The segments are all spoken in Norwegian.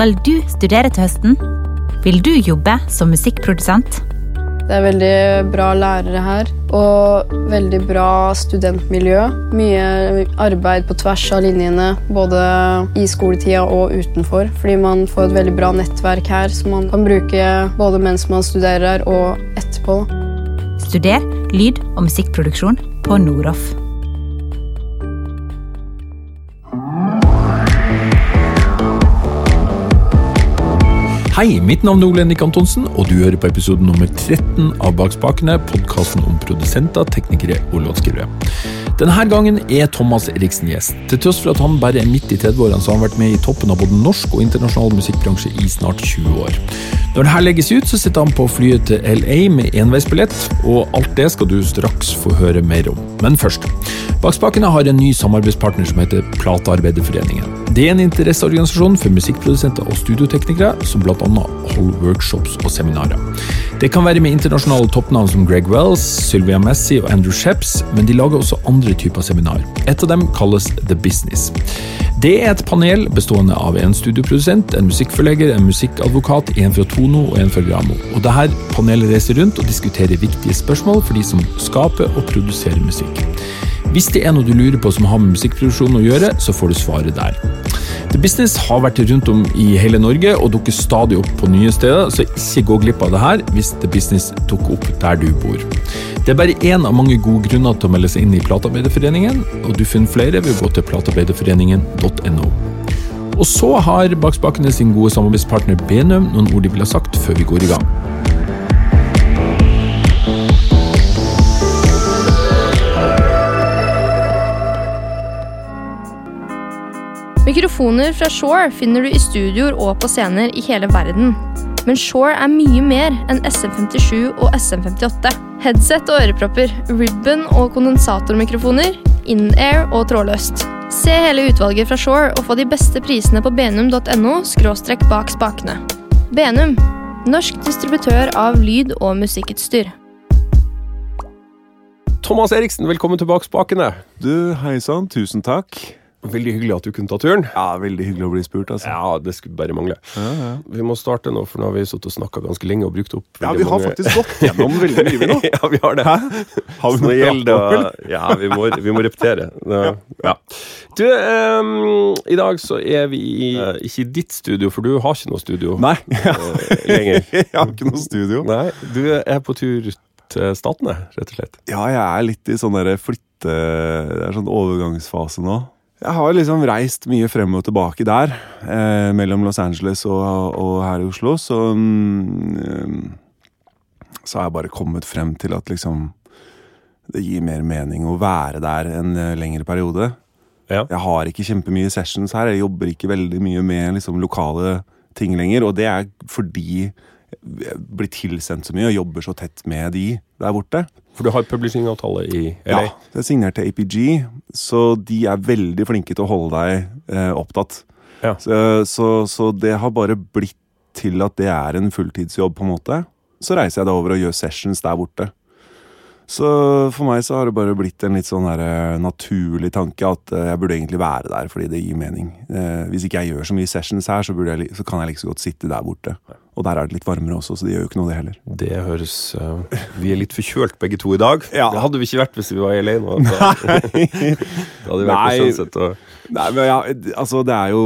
Skal du studere til høsten? Vil du jobbe som musikkprodusent? Det er veldig bra lærere her, og veldig bra studentmiljø. Mye arbeid på tvers av linjene, både i skoletida og utenfor. Fordi man får et veldig bra nettverk her som man kan bruke både mens man studerer her og etterpå. Studer lyd- og musikkproduksjon på Noroff. Hei, mitt navn er Ole Henrik Antonsen, og du hører på episode nummer 13 av Bak spakene, podkasten om produsenter, teknikere og låtskrivere. Denne gangen er Thomas Eriksen gjest. Til tross for at han bare er midt i 30-årene, så har han vært med i toppen av både norsk og internasjonal musikkbransje i snart 20 år. Når dette legges ut, så sitter han på flyet til LA med enveisbillett, og alt det skal du straks få høre mer om. Men først. Bak spakene har en ny samarbeidspartner som heter Platearbeiderforeningen. Det er en interesseorganisasjon for musikkprodusenter og studioteknikere, som bl.a. holder workshops og seminarer. Det kan være med internasjonale toppnavn som Greg Wells, Sylvia Messi og Andrew Sheps, men de lager også andre typer seminar. Et av dem kalles The Business. Det er et panel bestående av en studioprodusent, en musikkforlegger, en musikkadvokat, en fra Tono og en fra Gramo. Og dette panelet reiser rundt og diskuterer viktige spørsmål for de som skaper og produserer musikk. Hvis det er noe du lurer på som har med musikkproduksjon å gjøre, så får du svaret der. The Business har vært rundt om i hele Norge og dukker stadig opp på nye steder, så ikke gå glipp av det her hvis The Business dukker opp der du bor. Det er bare én av mange gode grunner til å melde seg inn i Platearbeiderforeningen, og du finner flere ved å gå til platearbeiderforeningen.no. Og så har Bakspakene sin gode samarbeidspartner Benum noen ord de vil ha sagt før vi går i gang. Mikrofoner fra Shore finner du i studioer og på scener i hele verden. Men Shore er mye mer enn SM57 og SM58. Headset og ørepropper, ribbon og kondensatormikrofoner, in-air og trådløst. Se hele utvalget fra Shore og få de beste prisene på benum.no skråstrekk bak spakene. Benum, norsk distributør av lyd- og musikkutstyr. Thomas Eriksen, velkommen tilbake spakene. Du, hei sann, tusen takk. Veldig hyggelig at du kunne ta turen. Ja, Veldig hyggelig å bli spurt, altså. Ja, det skulle bare mangle. Ja, ja. Vi må starte nå, for nå har vi sittet og snakka ganske lenge og brukt opp Ja, vi har mange- faktisk gått gjennom veldig mye, nå. ja, vi har det. Hæ? Har vi noe gjelder Ja, vi må, vi må repetere. Ja. Du, um, i dag så er vi i, uh, ikke i ditt studio, for du har ikke noe studio Nei, eh, lenger. jeg har ikke noe studio. Nei, du er på tur til Statene, rett og slett. Ja, jeg er litt i sånn flytte... Det er sånn overgangsfase nå. Jeg har liksom reist mye frem og tilbake der, eh, mellom Los Angeles og, og her i Oslo, så mm, Så har jeg bare kommet frem til at liksom Det gir mer mening å være der en eh, lengre periode. Ja. Jeg har ikke kjempemye sessions her. Jeg jobber ikke veldig mye med liksom, lokale ting lenger. Og det er fordi jeg blir tilsendt så mye og jobber så tett med de der borte. For du har publishingavtale i LA. Ja, det er signert til APG, så de er veldig flinke til å holde deg eh, opptatt. Ja. Så, så, så det har bare blitt til at det er en fulltidsjobb, på en måte. Så reiser jeg da over og gjør sessions der borte. Så for meg så har det bare blitt en litt sånn der, eh, naturlig tanke at eh, jeg burde egentlig være der fordi det gir mening. Eh, hvis ikke jeg gjør så mye sessions her, så, burde jeg, så kan jeg like så godt sitte der borte. Og der er det litt varmere også, så det gjør jo ikke noe, det heller. Det høres uh, Vi er litt forkjølt begge to i dag. Ja. Det hadde vi ikke vært hvis vi var i LA nå. Da, da hadde vi vært Nei. på Sunset og Nei, men ja, altså det er jo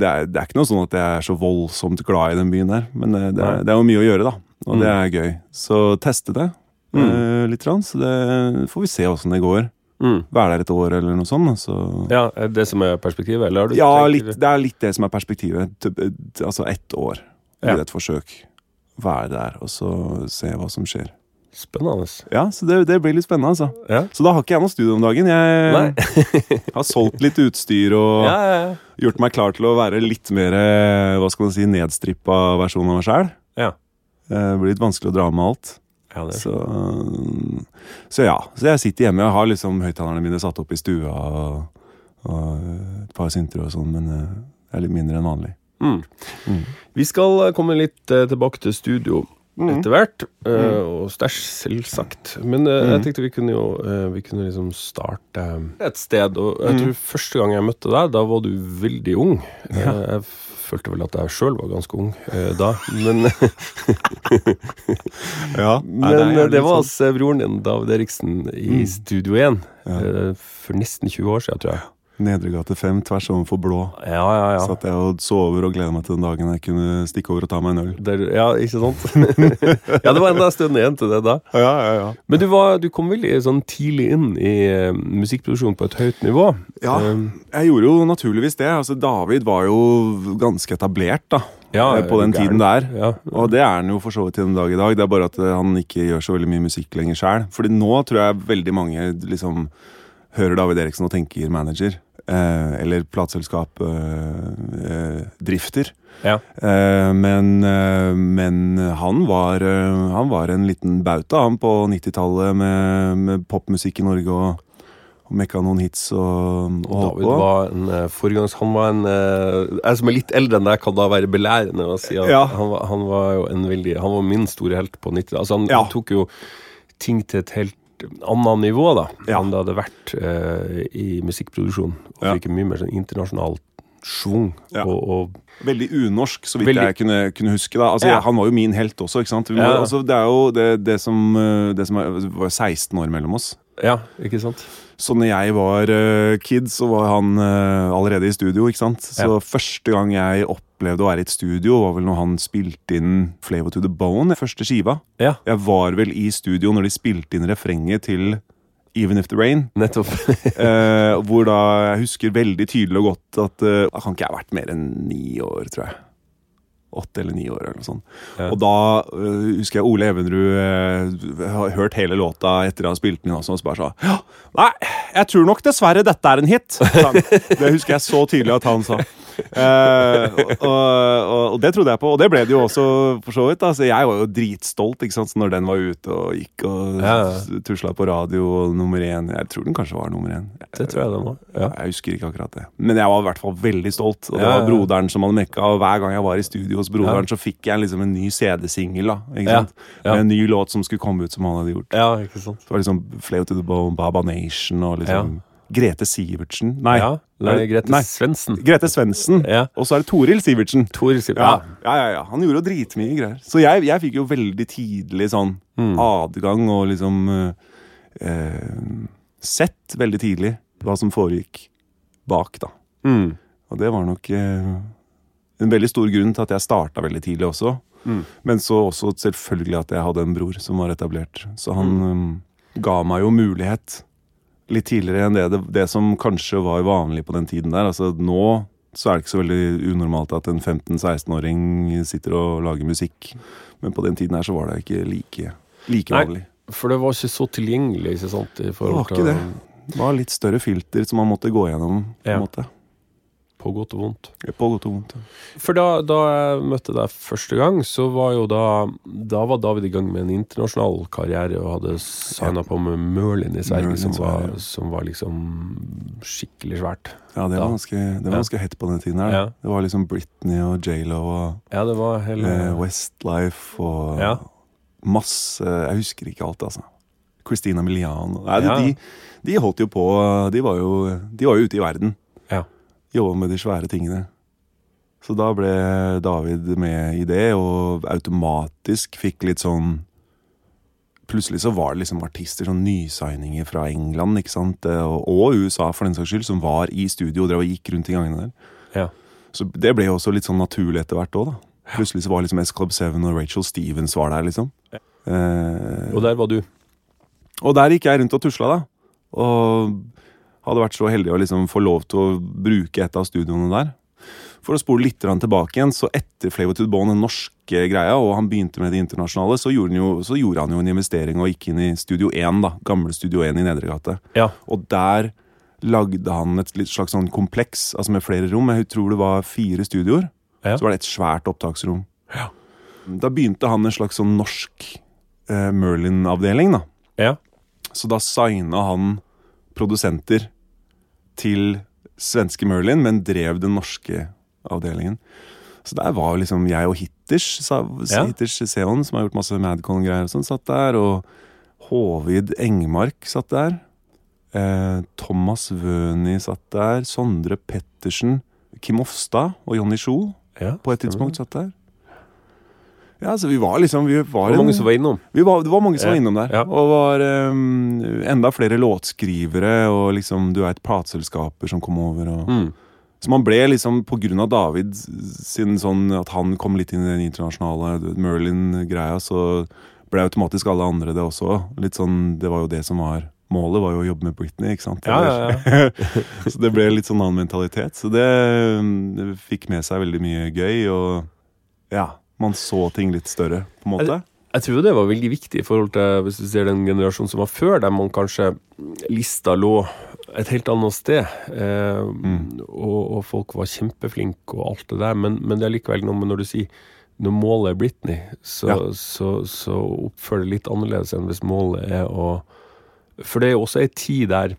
det er, det er ikke noe sånn at jeg er så voldsomt glad i den byen der. Men det, det er, det er jo mye å gjøre, da. Og det er gøy. Så teste det eh, litt. Så det får vi se åssen det går. mm. Være der et år eller noe sånt. Så. Ja, er det som er perspektivet, eller Ja, litt, det er litt det som er perspektivet. T- Altså ett år. Ja. Gi et forsøk. Være der, og så se hva som skjer. Spennende. Ja, så det, det blir litt spennende, altså. Ja. Så da har ikke jeg noe studio om dagen. Jeg har solgt litt utstyr og Ja, ja, ja. gjort meg klar til å være litt mer eh, hva skal man si, nedstrippa versjon av meg sjæl. Ja. Det blir litt vanskelig å dra med alt. Ja det er Så, så ja. Så jeg sitter hjemme og har liksom høyttalerne mine satt opp i stua og, og et par syntere og sånn, men eh, det er litt mindre enn vanlig. Mm. Mm. Vi skal eh, komme litt eh, tilbake til studio Mm. etter hvert, eh, og stæsj, selvsagt. Men eh, jeg Mm. tenkte vi kunne jo eh, Vi kunne liksom starte et sted. Og jeg Mm. tror første gang jeg møtte deg, da var du veldig ung. Eh, Ja. Jeg følte vel at jeg sjøl var ganske ung eh, da, men, Ja, men det, det, var altså eh, broren din, David Eriksen, i Mm. Studio 1 Ja. eh, for nesten 20 år siden, tror jeg. Nedregate 5 tvers overfor blå. Ja, ja, ja. Satt jeg og sover og gleda meg til den dagen jeg kunne stikke over og ta meg en øl. Der, ja, ikke sant? ja, det var enda en stund igjen til det da. Ja, ja, ja. Men du, var, du kom veldig sånn tidlig inn i uh, musikkproduksjon på et høyt nivå. Ja, um, jeg gjorde jo naturligvis det. Altså, David var jo ganske etablert da, ja, eh, på den gæren. tiden der. Ja. Og det er han jo for så vidt til den dag i dag. Det er bare at eh, han ikke gjør så veldig mye musikk lenger sjøl. Fordi nå tror jeg veldig mange liksom hører David Eriksen og tenker manager. Eh, eller plateselskap eh, eh, drifter. Ja. Eh, men, eh, men han var, eh, han var en liten bauta han på 90-tallet med, med popmusikk i Norge og, og mekka noen hits og, og David på. var en uh, foregangs... Han var en eh, Jeg som er litt eldre enn deg, kan da være belærende å si at Ja. han, var, han var jo en veldig Han var min store helt på 90 Altså, han, Ja. tok jo ting til et helt annet nivå, da, Ja. enn det hadde vært eh, i musikkproduksjon. Og fikk ja. mye mer sånn internasjonal schwung. Ja. Og, og Veldig unorsk, så vidt Veldig- jeg kunne, kunne huske. da altså, Han var jo min helt også. ikke sant? Må, altså, det er jo det, det som, eh, det som er, var 16 år mellom oss. Ja, ikke sant? Så når jeg var uh, kid, så var han uh, allerede i studio. ikke sant? Så første gang jeg opplevde å være i et studio, var vel når han spilte inn Flavor to the Bone, første skiva. Ja, Jeg var vel i studio når de spilte inn refrenget til Even If The Rain. nettopp. Eh, hvor da jeg husker veldig tydelig og godt at eh, Da kan ikke jeg ha vært mer enn ni år, tror jeg. Åtte eller ni år, eller noe sånt. Ja. Og da eh, husker jeg Ole Evenrud eh, har hørt hele låta etter at han spilte den inn også, og så bare sa ja, Nei, jeg tror nok dessverre dette er en hit. Det husker jeg så tydelig at han sa. Eh, og, og, og det trodde jeg på, og det ble det jo også for så vidt. Altså, jeg var jo dritstolt ikke sant, så når den var ute og gikk og Ja, tusla på radio og nummer én. Jeg tror den kanskje var nummer én. Det tror jeg den var. Ja. Jeg husker ikke akkurat det. Men jeg var i hvert fall veldig stolt. Og det var broderen som hadde mekka. Og hver gang jeg var i studio hos broderen, så fikk jeg liksom en ny CD-singel. Med en ny låt som skulle komme ut som han hadde gjort. ja, ikke sant? Det var liksom Flavor to the Bone, Baba Nation og liksom Grete Sivertsen. Nei, Ja, nei, Grete Svendsen. Grete Svendsen. Ja. Og så er det Toril Sivertsen. Toril Sivertsen. Ja, ja, ja, ja. Han gjorde jo dritmye greier. Så jeg, jeg fikk jo veldig tidlig sånn Mm. adgang og liksom eh, eh, Sett veldig tidlig hva som foregikk bak, da. Mm. Og det var nok eh, en veldig stor grunn til at jeg starta veldig tidlig også. Mm. Men så også selvfølgelig at jeg hadde en bror som var etablert. Så han um, ga meg jo mulighet litt tidligere enn det, det, det som kanskje var vanlig på den tiden der. Altså nå så er det ikke så veldig unormalt at en 15-16-åring sitter og lager musikk. Men på den tiden her så var det ikke like, like Nei. vanlig. For det var ikke så tilgjengelig, ikke sant? Det var ikke det. Det var litt større filter som man måtte gå gjennom. på Ja. en måte. På godt og vondt. På godt og vondt. ja. For da, da jeg møtte deg første gang, så var jo da Da var David i gang med en internasjonal karriere og hadde signa på med Merlin i Sverige, Merlin som, var, som var liksom skikkelig svært. Ja, det var ganske, det var Ja. ganske hett på den tiden her. Ja. Det var liksom Britney og J.Lo og Ja, det var hele eh, Westlife og Ja. masse Jeg husker ikke alt, altså. Christina Milian Nei, Ja. de, de holdt jo på De var jo, de var jo ute i verden. Ja. Jobba med de svære tingene. Så da ble David med i det, og automatisk fikk litt sånn Plutselig så var det liksom artister, sånn nysigninger fra England ikke sant? Eh, og, og USA for den saks skyld, som var i studio og drev og gikk rundt i gangene der. Ja. Så det ble jo også litt sånn naturlig etter hvert òg, da. Plutselig så var liksom S Club 7 og Rachel Stevens var der, liksom. Eh, Og der var du. og der gikk jeg rundt og tusla, da. Og hadde vært så heldig å liksom få lov til å bruke et av studioene der. For å spole litt tilbake igjen, så etter Flavor to the Bone, den norske greia, og han begynte med det internasjonale, så gjorde han jo, så gjorde han jo en investering og gikk inn i Studio 1, da. Gamle Studio 1 i Nedregate. Ja. Og der lagde han et slags sånn kompleks, altså med flere rom. Jeg tror det var fire studioer. Ja. Så var det et svært opptaksrom. Da begynte han en slags sånn norsk eh, Merlin-avdeling, da. Ja. Så da signa han produsenter til svenske Merlin, men drev den norske avdelingen. Så der var liksom jeg og Hitters, sa, Ja. Hitters Seon, som har gjort masse Madcon-greier, og sånn, satt der. Og Håvid Engmark satt der. Eh, Thomas Wøni satt der. Sondre Pettersen. Kim Ofstad og Jonny Sjo Ja, på et tidspunkt. satt der. Ja, så vi var liksom vi var Det var mange som var innom. vi var, det var mange som Ja, var innom der. ja. Og var um, enda flere låtskrivere og liksom, du vet, plateselskaper som kom over. Og, Mm. Så man ble liksom, på grunn av David siden sånn at han kom litt inn i den internasjonale Merlin-greia, så ble automatisk alle andre det også. Litt sånn, Det var jo det som var Målet var jo å jobbe med Britney, ikke sant? Ja, ja, ja. så det ble litt sånn annen mentalitet. Så det, det fikk med seg veldig mye gøy, og ja, man så ting litt større, på en måte. Jeg tror det var veldig viktig i forhold til hvis du ser den generasjonen som var før, der man kanskje lista lå et helt annet sted. Eh, og, og folk var kjempeflinke og alt det der, men, men det er likevel noe med når du sier når målet er Britney, så, Ja. så, så oppfører det litt annerledes enn hvis målet er å For det er jo også ei tid der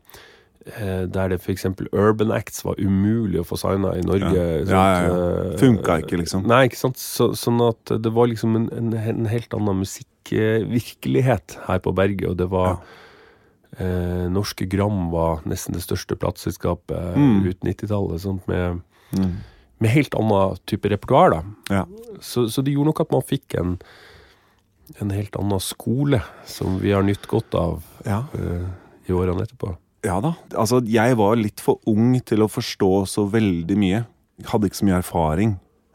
der det f.eks. Urban Acts var umulig å få signa i Norge. Ja. Ja, ja, ja. Eh, Funka ikke, liksom. Nei, ikke sant. Så, sånn at det var liksom en, en, en helt annen musikkvirkelighet her på berget, og det var eh, Norske Gram var nesten det største plateselskapet Mm. ut 90-tallet, sånt med, Mm. med helt annen type repertoar, da. Ja. Så, så det gjorde nok at man fikk en en helt annen skole, som vi har nytt godt av Ja. uh, i årene etterpå. Ja da. Altså, jeg var litt for ung til å forstå så veldig mye. Jeg hadde ikke så mye erfaring.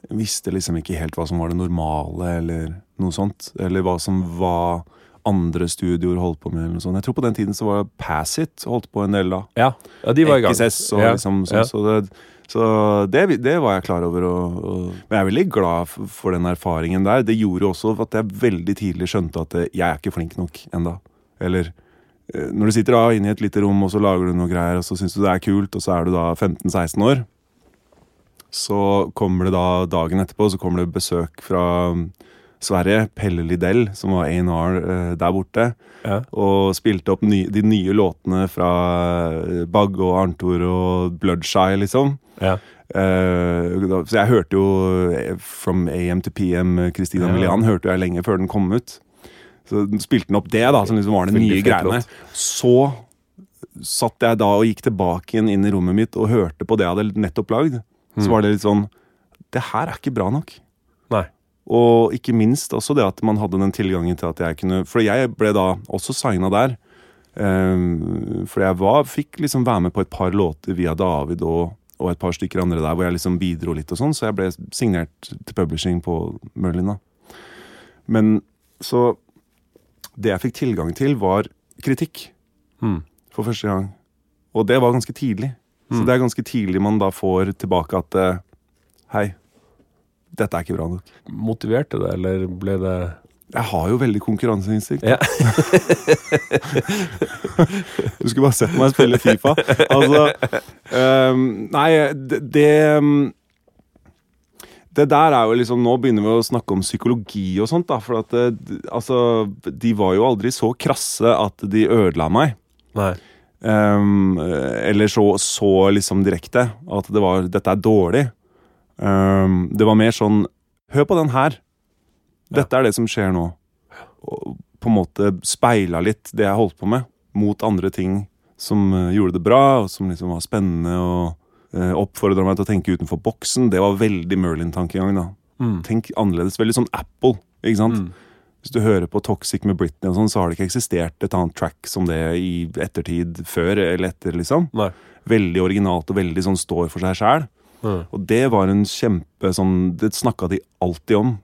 Jeg visste liksom ikke helt hva som var det normale, eller noe sånt. Eller hva som var andre studioer holdt på med, eller noe sånt. Jeg tror på den tiden så var Pass It holdt på en del da. Ja, ja de var i gang. XS og Ja, liksom sånn. ja. Så, det, så det, det var jeg klar over. Og, og, men jeg er veldig glad for den erfaringen der. Det gjorde også at jeg veldig tidlig skjønte at jeg er ikke flink nok enda. Eller når du sitter da inne i et lite rom og så lager du noe greier, og så syns du det er kult, og så er du da 15-16 år. Så kommer det da dagen etterpå så kommer det besøk fra mm, Sverige. Pelle Lidell, som var A&R eh, der borte Ja. og spilte opp ny, de nye låtene fra eh, Bagge og Arntor og Bloodshy, liksom. Ja. Uh, så jeg hørte jo eh, From AM to PM, eh, Christina Ja. Milian, hørte jeg lenge før den kom ut. Så spilte den opp det, da, som liksom var den nye greiene. Så satt jeg da og gikk tilbake igjen inn i rommet mitt og hørte på det jeg hadde nettopp lagd. Så Mm. var det litt sånn Det her er ikke bra nok. Nei. Og ikke minst også det at man hadde den tilgangen til at jeg kunne For jeg ble da også signa der. Um, for jeg var, fikk liksom være med på et par låter via David og, og et par stykker andre der hvor jeg liksom bidro litt og sånn, så jeg ble signert til publishing på Merlin, da. Men så Det jeg fikk tilgang til, var kritikk Mm. for første gang. Og det var ganske tidlig. Så Mm. det er ganske tidlig man da får tilbake at eh, Hei, dette er ikke bra nok. Motiverte det, eller ble det Jeg har jo veldig konkurranseinstinkt. Ja. Du skulle bare sett meg spille Fifa. Altså um, Nei, det, det ehm, Det der er jo liksom Nå begynner vi å snakke om psykologi og sånt, da. For at det, altså De var jo aldri så krasse at de ødela meg. Nei. Um, eller så, så liksom direkte at det var 'dette er dårlig'. Um, det var mer sånn 'hør på den her'. Dette er det som skjer nå. Og på en måte speila litt det jeg holdt på med, mot andre ting som eh, gjorde det bra, og som liksom var spennende, og oppfordra meg til å tenke utenfor boksen. Det var veldig Merlin-tankegang, da. Mm. Tenk annerledes. Veldig sånn Apple, ikke sant? Mm. Hvis du hører på Toxic med Britney, og sånn, så har det ikke eksistert et annet track som det i ettertid, før eller etter, liksom. Nei. Veldig originalt og veldig sånn står for seg sjæl. Mm. Og det var en kjempe sånn Det snakka de alltid om.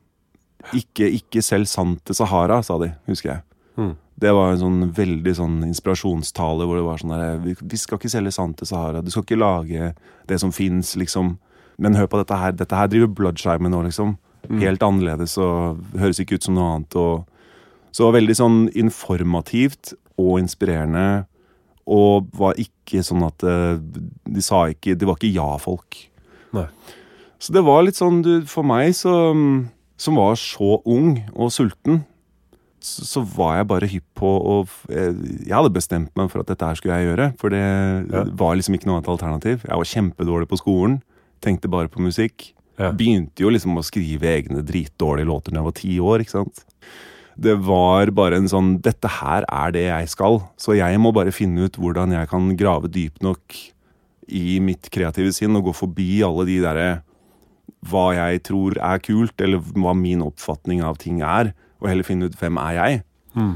Ikke, ikke selv sant til Sahara, sa de, husker jeg. Mm. Det var en sånn veldig sånn inspirasjonstale hvor det var sånn der Vi, vi skal ikke selge sand til Sahara. Du skal ikke lage det som fins, liksom. Men hør på dette her. Dette her driver Bloodshy med nå, liksom. Helt annerledes og høres ikke ut som noe annet. Og, så veldig sånn informativt og inspirerende. Og var ikke sånn at eh, De sa ikke De var ikke ja-folk. Nei. Så det var litt sånn du, For meg, så, som var så ung og sulten, så, var jeg bare hypp på å eh, Jeg hadde bestemt meg for at dette her skulle jeg gjøre. For det Ja. var liksom ikke noe annet alternativ. Jeg var kjempedårlig på skolen. Tenkte bare på musikk. Ja. Begynte jo liksom å skrive egne dritdårlige låter da jeg var ti år. ikke sant? Det var bare en sånn Dette her er det jeg skal. Så jeg må bare finne ut hvordan jeg kan grave dypt nok i mitt kreative sinn og gå forbi alle de derre hva jeg tror er kult, eller hva min oppfatning av ting er, og heller finne ut hvem er jeg. Mm.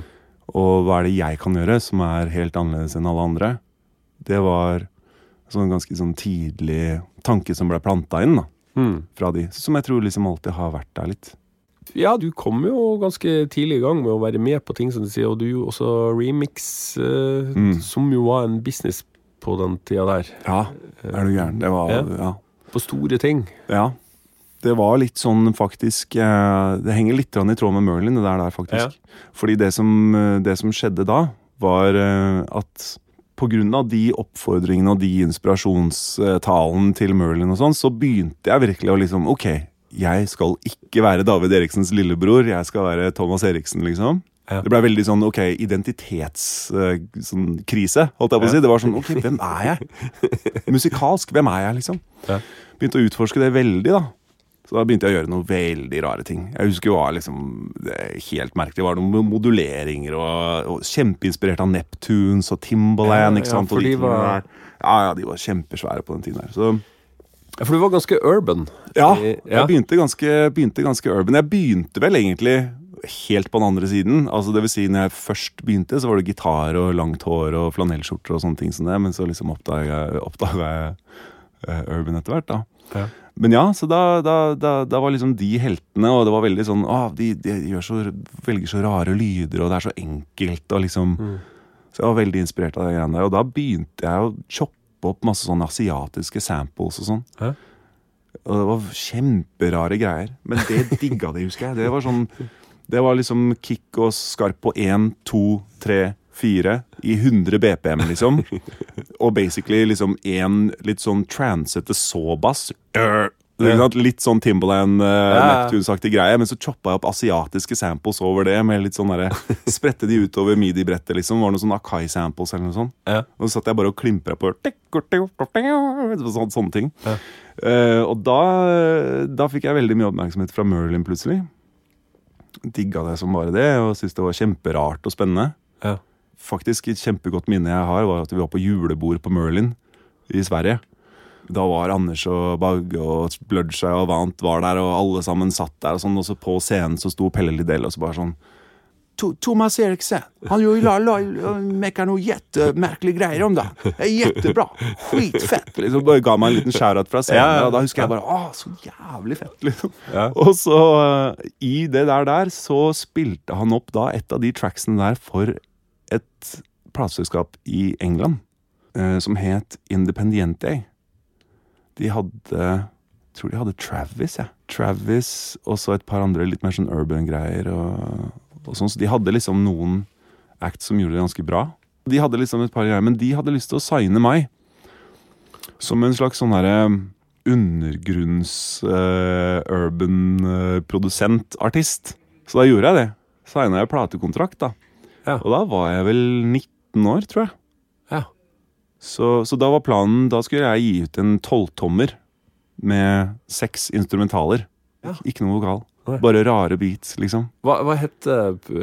Og hva er det jeg kan gjøre som er helt annerledes enn alle andre? Det var en sånn ganske sånn tidlig tanke som ble planta inn da, Mm. fra de. Som jeg tror liksom alltid har vært der litt. Ja, du kom jo ganske tidlig i gang med å være med på ting som du sier, og du også remix, eh, Mm. som jo var en business på den tida der. Ja, er du gæren? Det var Ja. ja. På store ting. Ja. Det var litt sånn faktisk eh, Det henger litt i tråd med Merlin, det der, der faktisk. Fordi det som, eh, det som skjedde da, var eh, at av de oppfordringene og de inspirasjonstalen til Merlin og sånn, så begynte jeg virkelig å liksom Ok, jeg skal ikke være David Eriksens lillebror, jeg skal være Thomas Eriksen, liksom. Ja. Det ble veldig sånn ok, identitetskrise, sånn, holdt jeg på å si. Det var sånn ok, hvem er jeg? Musikalsk, hvem er jeg, liksom? Ja. Begynte å utforske det veldig, da. Så da begynte jeg å gjøre noen veldig rare ting. Jeg husker det var liksom helt merkelig. Det var noen moduleringer og, og kjempeinspirert av Neptunes og Timbaland. Ja, ikke ja, for de var- Ja, ja, de var kjempesvære på den tiden her. Så Ja, For du var ganske urban. ja, Ja. jeg begynte ganske, begynte ganske urban. Jeg begynte vel egentlig helt på den andre siden. Altså det vil si, når jeg først begynte, så var det gitar og langt hår og flanellskjorter og sånne ting som det, men så liksom oppdaga jeg, oppdaget jeg eh, urban etter hvert, da. Ja. Men ja, så da, da, da, da var liksom de heltene, og det var veldig sånn ah, de, de så, velger så rare lyder, og det er så enkelt, og liksom Mm. Så jeg var veldig inspirert av de greiene der. Og da begynte jeg å choppe opp masse sånne asiatiske samples og sånn. Hæ? Og det var kjemperare greier. Men det digga de, husker jeg. Det var sånn Det var liksom kick og skarp på én, to, tre, fire i 100 BPM, liksom. Og basically liksom én litt sånn transete såbass. Øh? Litt sånn Timbaland, uh. Neptunes-aktig greie. Men så choppa jeg opp asiatiske samples over det. Med litt sånn der, Spredte de utover midi-brettet, liksom. Var det noen sånne Akai-samples eller noe sånt. Ja. Og så satt jeg bare og klimpra på sånne, sånne ting. Ja. Uh, og da, da fikk jeg veldig mye oppmerksomhet fra Merlin plutselig. Digga det som bare det, og syntes det var kjemperart og spennende. Ja. Faktisk Et kjempegodt minne jeg har, var at vi var på julebord på Merlin i Sverige. Da var Anders og Bagge og Bloodshy og Vant var der, og alle sammen satt der. Og sånn, og så på scenen så sto Pelle Lidell og så bare sånn Thomas Eriksen, han gjør la, la, mekker noe jettemerkelige greier om det. Det er jettebra. Skitfett. Liksom bare ga meg en liten shout-out fra scenen. Ja, ja, Og da husker jeg bare Å, så jævlig fett, liksom. Ja. Og så, eh, i det der der, så spilte han opp da et av de tracksene der for et plateselskap i England eh, som het Independiente. De hadde jeg tror de hadde Travis, ja. Travis og så et par andre litt mer sånn urban-greier. Og, og sånn, Så de hadde liksom noen acts som gjorde det ganske bra. De hadde liksom et par greier, Men de hadde lyst til å signe meg som en slags sånn herre undergrunns eh, urban uh, produsentartist. Så da gjorde jeg det. Signa jeg platekontrakt, da. Ja. Og da var jeg vel 19 år, tror jeg. Ja. Så, så da var planen Da skulle jeg gi ut en tolvtommer med seks instrumentaler. Ja. Ikke noe vokal. Bare rare beats, liksom. Hva, hva het,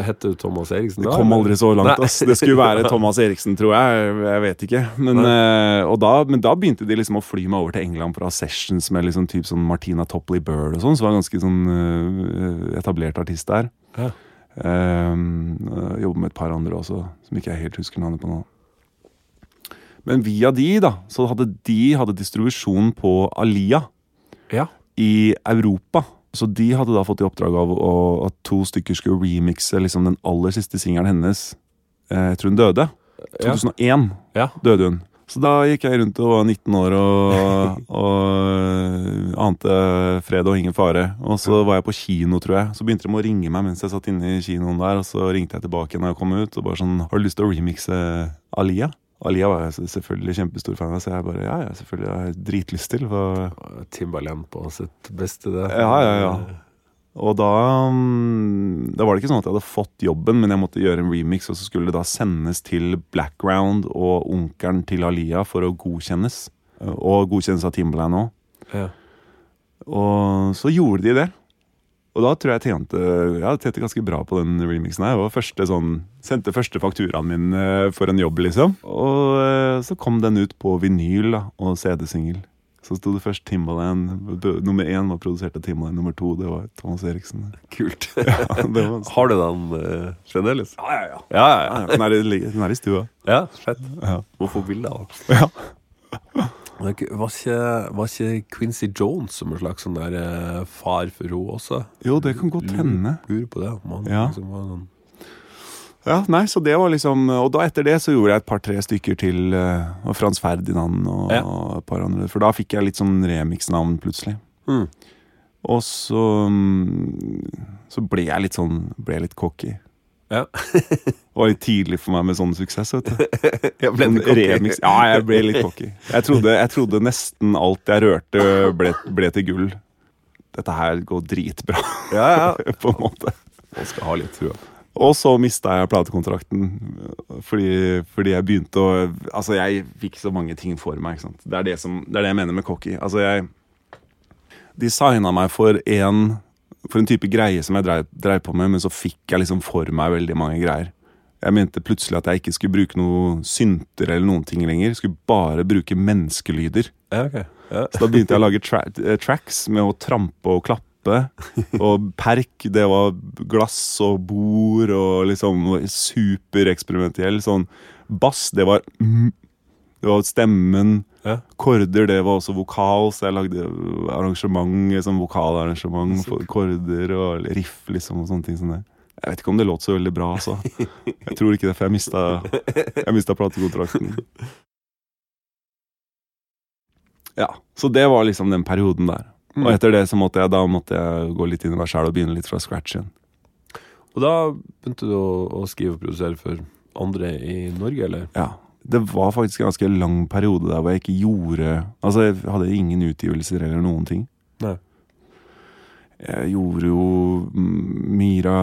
het du Thomas Eriksen Det kom aldri så langt. Ass. Det skulle være Thomas Eriksen, tror jeg. Jeg vet ikke. Men, eh, og da, men da begynte de liksom å fly meg over til England for å ha sessions med liksom typ sånn Martina Topley Bird og sånn, som var en ganske sånn eh, etablert artist der. Ja. Um, jobber med et par andre også, som ikke jeg helt husker navnet på nå. Men via de, da, så hadde de hadde distribusjon på Alia Ja. i Europa. Så de hadde da fått i oppdrag av å, at to stykker skulle remixe liksom den aller siste singelen hennes. Eh, Jeg tror hun døde. Ja. 2001 Ja. døde hun. Så da gikk jeg rundt og var 19 år og, og ante fred og ingen fare. Og så var jeg på kino, tror jeg. Så begynte de å ringe meg mens jeg satt inne i kinoen der. Og så ringte jeg tilbake når jeg kom ut og bare sånn Har du lyst til å remixe Alia? Alia var jeg selvfølgelig kjempestor fan av, så jeg bare ja, ja, selvfølgelig har jeg dritlyst til. For Timbaland på sitt beste, det. Ja, ja, ja. Og da, mm, da var det ikke sånn at jeg hadde fått jobben, men jeg måtte gjøre en remix, og så skulle det da sendes til Blackground og onkelen til Alia for å godkjennes. Og godkjennes av Timberland òg. Ja. Og så gjorde de det. Og da tror jeg jeg tjente, jeg tjente ganske bra på den remixen her. Og første sånn, sendte første fakturaen min eh, for en jobb, liksom. Og eh, så kom den ut på vinyl da, og CD-singel. Så sto det først Timbaland. Nummer én var produsert av Timbaland, nummer to det var Thomas Eriksen. Kult. Ja, det var Har du den uh, fremdeles? Ja, ja, ja. Ja, ja, ja. Den er, i- den er i stua. ja fett. Ja. Må få bilde av den. Ja. Var ikke, var, ikke, Quincy Jones som en slags sånn der uh, far for henne også? Jo, det kan godt hende. Lurer på det. om han Ja. liksom var sånn Ja, nei, så det var liksom Og da etter det så gjorde jeg et par-tre stykker til. eh, Og Frans Ferdinand og, Ja. og et par andre. For da fikk jeg litt sånn remix-navn plutselig. Mm. Og så mm, Så ble jeg litt sånn Ble jeg litt cocky. Ja. Det var litt tidlig for meg med sånn suksess, vet du. Jeg ble Sånn remix. Ja, jeg ble litt cocky. Jeg trodde, jeg trodde nesten alt jeg rørte, ble, ble til gull. Dette her går dritbra, Ja, ja. på en måte. Man skal ha litt trua. Og så mista jeg platekontrakten fordi, fordi jeg begynte å Altså, jeg fikk så mange ting for meg. ikke sant? Det er det, som, det, er det jeg mener med cocky. Altså, jeg designa meg for en For en type greie som jeg dreiv, på med, men så fikk jeg liksom for meg veldig mange greier. Jeg mente plutselig at jeg ikke skulle bruke noe synter eller noen ting lenger. Skulle bare bruke menneskelyder. Ja, okay. Ja. Så da begynte jeg å lage tra eh, tracks med å trampe og klappe. Og perk, det var glass og bord og liksom supereksperimentell. Sånn bass, det var mm, Det var stemmen. Ja. Korder, det var også vokal, så jeg lagde arrangement, sånn vokalarrangement for korder og riff liksom og sånne ting som det. Jeg vet ikke om det låt så veldig bra, altså. Jeg tror ikke det, for jeg mista, jeg mista platekontrakten. Ja, så det var liksom den perioden der. Og etter det så måtte jeg, da måtte jeg gå litt inn i meg sjæl og begynne litt fra scratch igjen. Og da begynte du å, å skrive og produsere for andre i Norge, eller? Ja. Det var faktisk en ganske lang periode der hvor jeg ikke gjorde Altså, jeg hadde ingen utgivelser eller noen ting. Nei. Jeg gjorde jo Mira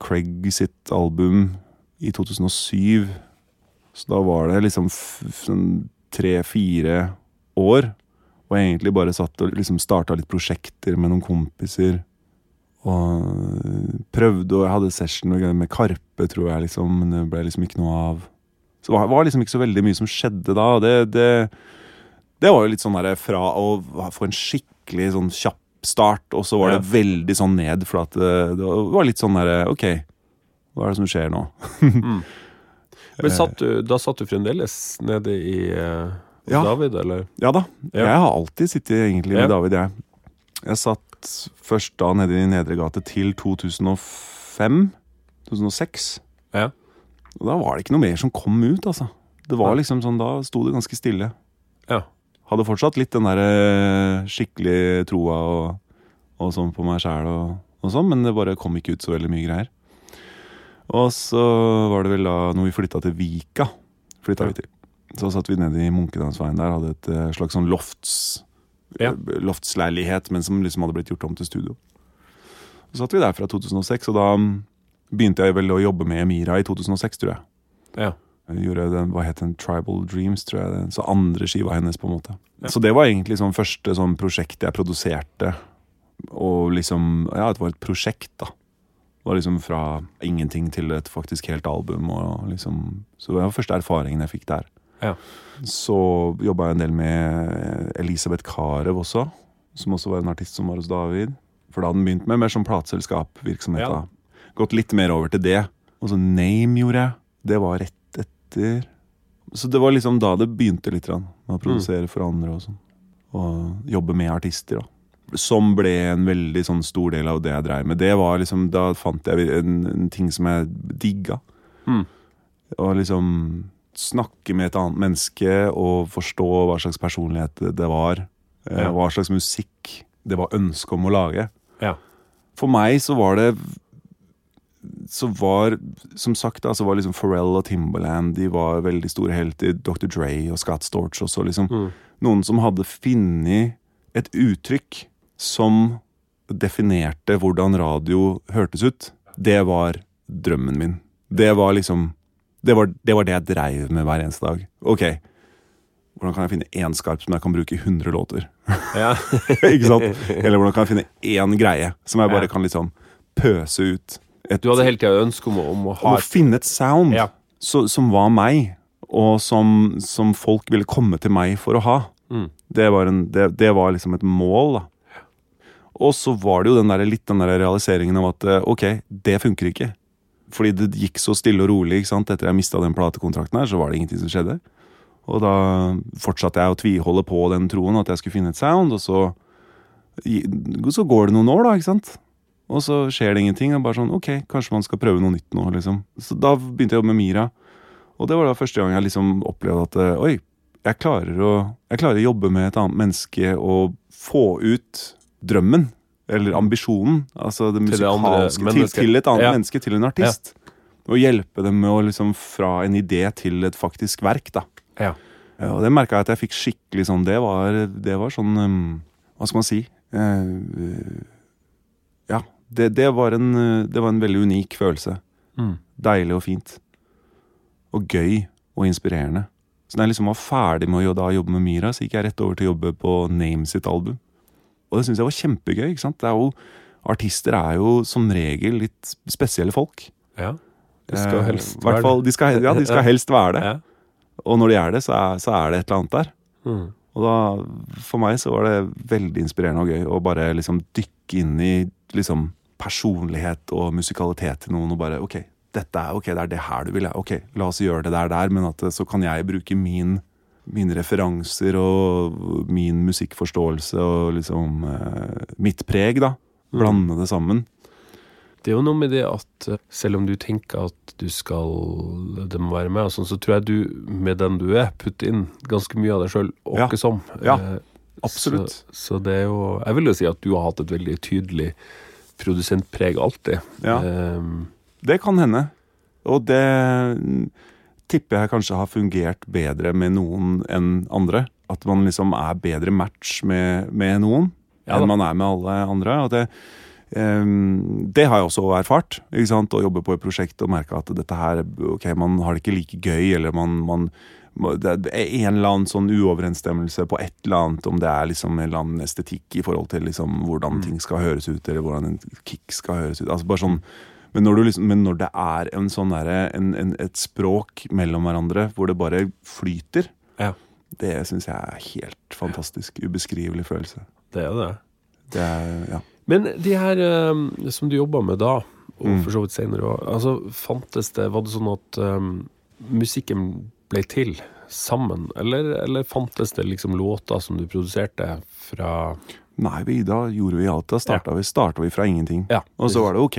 Craig sitt album i 2007. Så da var det liksom sånn tre-fire år. Og egentlig bare satt og liksom starta litt prosjekter med noen kompiser. Og prøvde, og jeg hadde session med, Karpe, tror jeg, liksom, men det ble liksom ikke noe av. Så det var- liksom ikke så veldig mye som skjedde da. Det, det, det var jo litt sånn derre fra å få en skikkelig sånn kjapp start, og så var det veldig sånn ned, for at det, det var litt sånn derre Ok, hva er det som skjer nå? Men satt du, da satt du fremdeles nede i eh, hos Ja. David, eller? Ja da. Ja. Jeg har alltid sittet egentlig med. David, jeg. Jeg satt først da nede i Nedre gate til 2005. 2006. Ja. Og da var det ikke noe mer som kom ut, altså. Det var liksom sånn, Da sto det ganske stille. Ja. Hadde fortsatt litt den der eh, skikkelig troa og, og sånn på meg sjæl og, og sånn, men det bare kom ikke ut så veldig mye greier. Og så var det vel da når vi flytta til Vika, flytta Ja. vi til. Så satt vi nede i Munkedalsveien der, hadde et eh, slags sånn lofts Ja. eh, loftsleilighet, men som liksom hadde blitt gjort om til studio. Så satt vi der fra 2006, og da mm, begynte jeg vel å jobbe med Emira i 2006, tror jeg. Ja. Jeg gjorde den, hva het den, Tribal Dreams, tror jeg. Den, så andre skiva hennes, på en måte. Ja. Så det var egentlig sånn første sånn prosjekt jeg produserte. Og liksom Ja, det var et prosjekt, da. Det var liksom fra ingenting til et faktisk helt album. Og liksom, så det var første erfaringen jeg fikk der. Ja. Så jobba jeg en del med Elisabeth Carew også, som også var en artist som var hos David. For da hadde den begynt med mer sånn plateselskapvirksomhet. Ja. da. Gått litt mer over til det. Og så Name gjorde jeg. Det var rett etter. Så det var liksom da det begynte litt med å produsere for andre og sånn. Og jobbe med artister, da. Som ble en veldig sånn stor del av det jeg dreiv med. Det var liksom, Da fant jeg en, en ting som jeg digga. Mm. Og liksom snakke med et annet menneske og forstå hva slags personlighet det var. eh, Ja. Hva slags musikk det var ønske om å lage. Ja. For meg så var det Så var Som sagt, da, så var liksom Pharrell og Timberland De var veldig store helter. Dr. Dre og Scott Storch også. liksom Mm. Noen som hadde funnet et uttrykk som definerte hvordan radio hørtes ut. Det var drømmen min. Det var liksom Det var det, var det jeg dreiv med hver eneste dag. Ok, hvordan kan jeg finne én skarp som jeg kan bruke i 100 låter? Ja. ikke sant? Eller hvordan kan jeg finne én greie som jeg bare Ja. kan liksom pøse ut? Et, Du hadde hele tida ønske om, om å om ha å finne et sound Ja. så, som var meg, og som, som folk ville komme til meg for å ha. Mm. Det, var en, det, det var liksom et mål, da. Og så var det jo den der, litt den der realiseringen av at eh, ok, det funker ikke. Fordi det gikk så stille og rolig. ikke sant? Etter jeg mista den platekontrakten, her, så var det ingenting som skjedde. Og da fortsatte jeg å tviholde på den troen at jeg skulle finne et sound, og så, så går det noen år, da. ikke sant? Og så skjer det ingenting. Og bare sånn, ok, kanskje man skal prøve noe nytt nå, liksom. Så da begynte jeg å jobbe med Mira. Og det var da første gang jeg liksom opplevde at eh, oi, jeg klarer å, jeg klarer å jobbe med et annet menneske og få ut drømmen. Eller ambisjonen. Altså det Til det andre. Til, til et annet Ja. menneske, til en artist. Og hjelpe dem med å liksom fra en idé til et faktisk verk, da. Ja. Ja, og det merka jeg at jeg fikk skikkelig sånn Det var, det var sånn um, Hva skal man si? Uh, ja. Det, det, var en, eh, det var en veldig unik følelse. Mm. Deilig og fint. Og gøy og inspirerende. Så da jeg liksom var ferdig med å da jobbe med Mira, så gikk jeg rett over til å jobbe på Name sitt album. Og det syns jeg var kjempegøy. ikke sant? Det er jo, artister er jo som regel litt spesielle folk. ja. De skal Eh, helst hvert fall, de skal, Ja, de skal helst være det. Ja. Og når de er det, så er, så er det et eller annet der. Mm. Og da, for meg så var det veldig inspirerende og gøy å bare liksom dykke inn i liksom personlighet og musikalitet til noen og bare ok, dette er ok, det er det her du vil, ja. ok, la oss gjøre det der der, men at eh, så kan jeg bruke min mine referanser og min musikkforståelse og liksom eh, mitt preg, da. Blande det sammen. Det er jo noe med det at eh, selv om du tenker at du skal det må være med, og sånn, så tror jeg du, med den du er, putter inn ganske mye av deg sjøl Ja. åkke som. Ja, Eh, absolutt. Så, så det er jo Jeg vil jo si at du har hatt et veldig tydelig produsentpreg alltid. Ja. Um, Det kan hende. Og det mm, tipper jeg kanskje har fungert bedre med noen enn andre. At man liksom er bedre match med, med noen Ja enn man er med alle andre. Og det, Um, det har jeg også erfart. ikke sant? Å jobbe på et prosjekt og merke at dette her Ok, man har det ikke like gøy, eller man, man det er en eller annen sånn uoverensstemmelse på et eller annet, om det er liksom en eller annen estetikk i forhold til liksom hvordan ting skal høres ut, eller hvordan en kick skal høres ut. altså bare sånn men når, du liksom, men når det er en sånn der, en, en, et språk mellom hverandre hvor det bare flyter, Ja. det syns jeg er helt fantastisk. Ubeskrivelig følelse. det er det. Det er, ja. Men de her um, som du jobba med da, og Mm. for så vidt senere òg, altså, fantes det Var det sånn at um, musikken ble til sammen, eller, eller fantes det liksom låter som du produserte fra Nei, vi, da gjorde vi alt. Da starta vi, vi fra ingenting. Ja. Og så var det ok.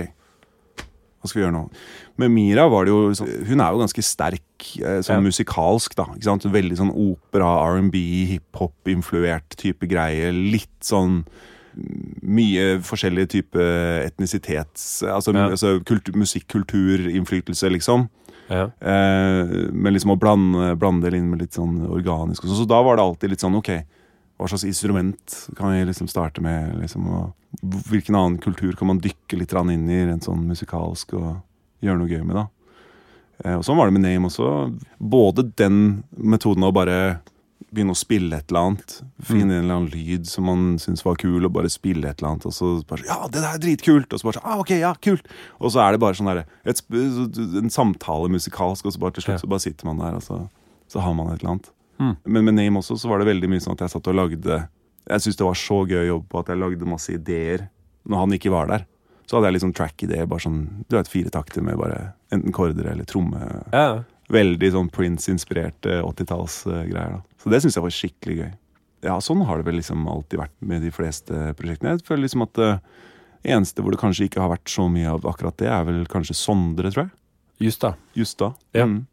Hva skal vi gjøre nå? Med Mira var det jo Hun er jo ganske sterk eh, sånn Ja. musikalsk, da. Ikke sant? Veldig sånn opera, R&B, hiphop-influert type greie. Litt sånn mye forskjellige type etnisitets... Altså, Ja. altså kultur, musikkulturinnflytelse, liksom. Ja. Eh, men liksom å blande, blande det inn med litt sånn organisk. og sånn. Så da var det alltid litt sånn ok, hva slags instrument kan vi liksom starte med? Liksom, og hvilken annen kultur kan man dykke litt inn i rent sånn musikalsk og gjøre noe gøy med? da? Eh, og sånn var det med Name også. Både den metoden å bare begynne å spille et eller annet. Finne en eller annen lyd som man syns var kul, og bare spille et eller annet. Og så bare sånn, Ja, det der er dritkult! Og så bare sånn, ah, ok, ja, kult! Og så er det bare sånn der, et, en samtale musikalsk, og så bare til slutt så bare sitter man der, og så, så har man et eller annet. Mm. Men med Name også så var det veldig mye sånn at jeg satt og lagde Jeg syntes det var så gøy å jobbe på at jeg lagde masse ideer når han ikke var der. Så hadde jeg liksom track-ideer, bare sånn du vet, fire takter med bare enten kordere eller tromme. Ja. Veldig sånn Prince-inspirerte 80-tallsgreier. Så det syns jeg var skikkelig gøy. Ja, sånn har det vel liksom alltid vært med de fleste prosjektene. Jeg føler liksom at det eneste hvor det kanskje ikke har vært så mye av akkurat det, er vel kanskje Sondre, tror jeg. Just da. Just da. Ja. Mm.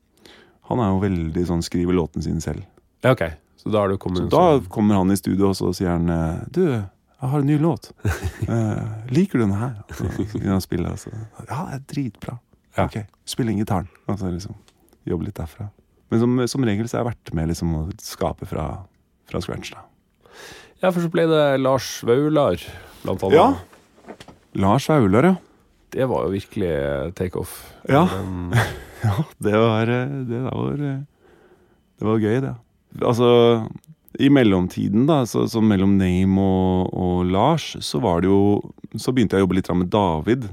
Han er jo veldig sånn skriver låten sin selv. Ja, ok. Så da Så da kommer han i studio, og så sier han eh, Du, jeg har en ny låt. uh, liker du den her? Så begynner han å spille, Ja, det er dritbra. Ja. Ok, spill inn gitaren. Og så liksom jobbe litt derfra. Men som, som regel så har jeg vært med liksom å skape fra, fra scratch, da. Ja, for så ble det Lars Vaular, blant annet. Ja. Lars Vaular, ja. Det var jo virkelig takeoff. Ja. Ja, det var eh, Det var, eh, det var gøy, det. Altså, i mellomtiden, da, så, så mellom Name og, og Lars, så var det jo Så begynte jeg å jobbe litt med David.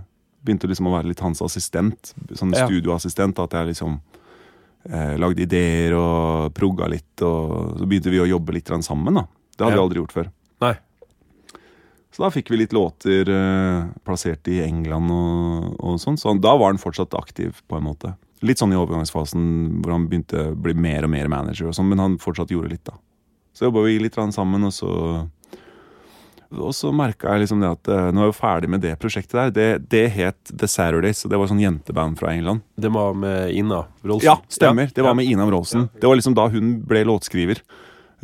Begynte liksom å være litt hans assistent. Sånn Ja. studioassistent. At jeg liksom eh, lagde ideer og progga litt. Og så begynte vi å jobbe litt sammen. da. Det hadde Ja. vi aldri gjort før. Nei. Så da fikk vi litt låter eh, plassert i England og, og sånn. Så da var han fortsatt aktiv, på en måte. Litt sånn i overgangsfasen hvor han begynte å bli mer og mer manager, og sånn, men han fortsatt gjorde litt, da. Så jobba vi litt sammen, og så og så merka jeg liksom det at eh, nå er jeg jo ferdig med det prosjektet der. Det, det het The Saturdays, og det var sånn jenteband fra England. Det var med Ina Rolsen. Ja, stemmer. Det var med Ina Rolsen Det var liksom da hun ble låtskriver.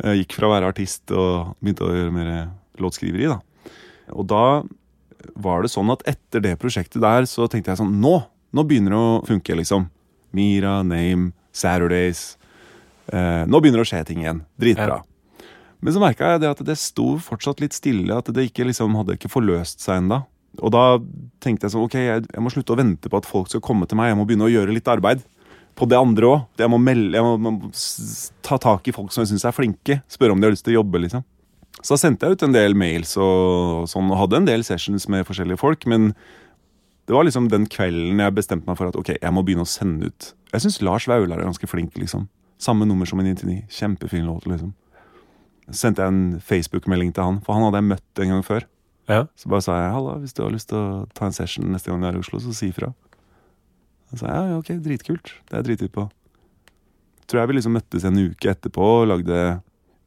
Eh, Gikk fra å være artist og begynte å gjøre mer låtskriveri, da. Og da var det sånn at etter det prosjektet der, så tenkte jeg sånn Nå! Nå begynner det å funke, liksom. Mira, Name, Saturdays. Eh, nå begynner det å skje ting igjen. Dritbra. Men så merka jeg det at det sto fortsatt litt stille, at det ikke liksom hadde ikke forløst seg ennå. Og da tenkte jeg sånn, ok, jeg, jeg må slutte å vente på at folk skal komme til meg. Jeg må begynne å gjøre litt arbeid på det andre òg. Jeg må melde, jeg må, må ta tak i folk som jeg syns er flinke. Spørre om de har lyst til å jobbe, liksom. Så da sendte jeg ut en del mails og, sånn, og hadde en del sessions med forskjellige folk. Men det var liksom den kvelden jeg bestemte meg for at ok, jeg må begynne å sende ut. Jeg syns Lars Vaular er ganske flink, liksom. Samme nummer som i 99. Kjempefin låt, liksom. Så sendte jeg en Facebook-melding til han, for han hadde jeg møtt en gang før. Ja. Så bare sa jeg halla, hvis du har lyst til å ta en session neste gang du er i Oslo, så si ifra. Han sa ja, ok, dritkult. Det er jeg drithypp på. Tror jeg vi liksom møttes en uke etterpå og lagde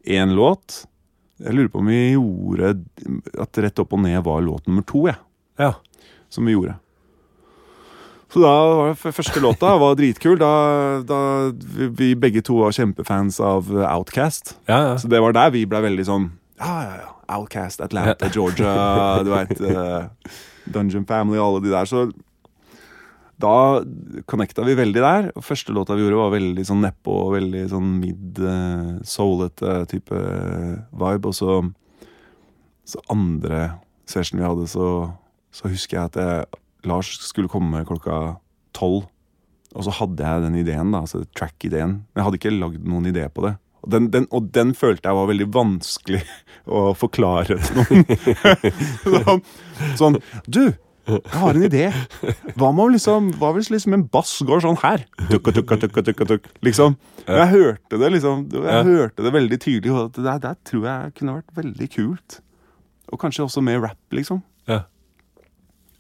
én låt. Jeg lurer på om vi gjorde at Rett opp og ned var låt nummer to, jeg. Ja. Som vi gjorde. Så da var det første låta var dritkul. Da, da vi, begge to var kjempefans av Outcast. Ja, ja. Så det var der vi ble veldig sånn Ja, ja, ja. Outcast, Atlanta, Georgia, du veit. Dungeon Family og alle de der. Så da connecta vi veldig der. Og første låta vi gjorde, var veldig sånn nedpå, veldig sånn mid-soulete type vibe. Og så, så andre session vi hadde, så, så husker jeg at jeg, Lars skulle komme klokka tolv. Og så hadde jeg den ideen, da, altså track-ideen. Men jeg hadde ikke lagd noen idé på det. Og den, den, og den følte jeg var veldig vanskelig å forklare til noen. sånn, sånn Du, jeg har en idé. Hva liksom, hva hvis liksom en bass går sånn her? Tukka, tukka, tukka, tukka, tukka, liksom. Jeg hørte det liksom Jeg hørte det veldig tydelig. Og det der, der tror jeg kunne vært veldig kult. Og kanskje også med rap, liksom.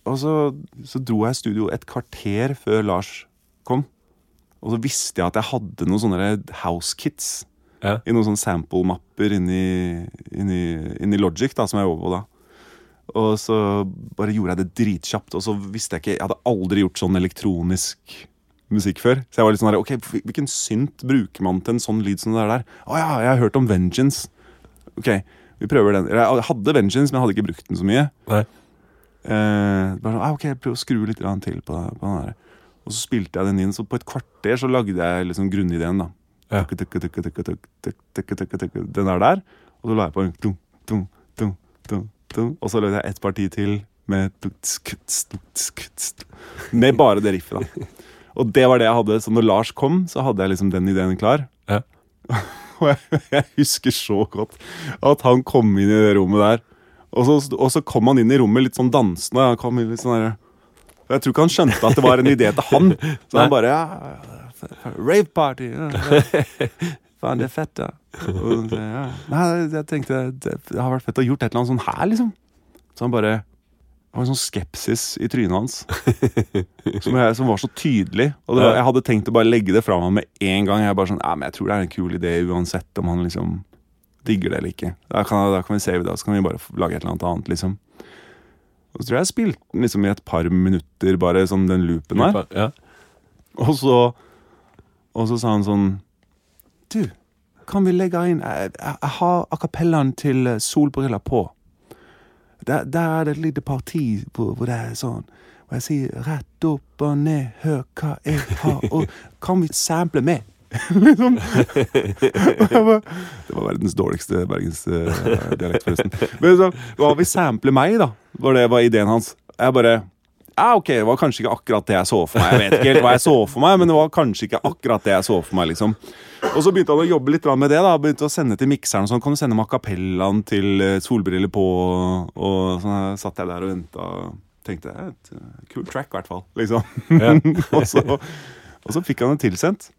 Og så, så dro jeg i studio et kvarter før Lars kom. Og så visste jeg at jeg hadde noen sånne house kits Ja. i noen sånne sample-mapper inni, inni, inni Logic, da, som jeg jobber på da. Og så bare gjorde jeg det dritkjapt, og så visste jeg ikke Jeg hadde aldri gjort sånn elektronisk musikk før. Så jeg var litt sånn der, ok, hvilken synt bruker man til en sånn lyd som det der? Å ja, jeg har hørt om Vengeance. Ok, vi prøver den. Jeg hadde Vengeance, men jeg hadde ikke brukt den så mye. Nei. Eh, bare sånn, ah, ok, Prøv å skru litt til på, på, den der. Og så spilte jeg den inn. Så på et kvarter så lagde jeg liksom grunnideen. da ja. Den er der. Og så la jeg på en tung, tung, tung, tung, tung. Og så lagde jeg et parti til med Med bare det riffet, da. Og det var det jeg hadde. Så når Lars kom, så hadde jeg liksom den ideen klar. Ja. Og jeg, jeg husker så godt at han kom inn i det rommet der og så, og så kom han inn i rommet litt sånn dansende. Han kom litt sånn der, Jeg tror ikke han skjønte at det var en idé til han. Så Nei. han bare ja, Rave party! Ja, ja. Faen, det er fett, ja. Og ja. Nei, jeg tenkte det, det har vært fett å gjort et eller annet sånn her, liksom. Så han bare Det var en sånn skepsis i trynet hans som, jeg, som var så tydelig. Og var, jeg hadde tenkt å bare legge det fra meg med en gang. Jeg bare sånn, ja, men jeg tror det er en kul idé uansett om han liksom digger det eller ikke. Da kan, da kan vi save det, så kan vi bare lage et eller annet annet, liksom. Og så tror jeg jeg spilte den liksom i et par minutter, bare sånn den loopen der. Ja. Og så, og så sa han sånn Du, kan vi legge inn Jeg, jeg, jeg har akapellaen til eh, Solbriller på. Der, der er det et lite parti hvor, hvor det er sånn Hvor jeg sier rett opp og ned, hør hva jeg har, og kan vi sample med? liksom. Bare, det var verdens dårligste bergensdialekt, forresten. Men så, hva vi sampler meg, da? Var det var ideen hans. Jeg bare ja, ok, det var kanskje ikke akkurat det jeg så for meg. Jeg vet ikke helt hva jeg så for meg, men det var kanskje ikke akkurat det jeg så for meg. liksom. Og så begynte han å jobbe litt med det. da, begynte å sende til mikseren. sånn, Kan du sende macapellaen til eh, solbriller på? Og så satt jeg der og venta tenkte "Ja, et kult kul track, i hvert fall. liksom. Ja. og, så, og så fikk han det tilsendt.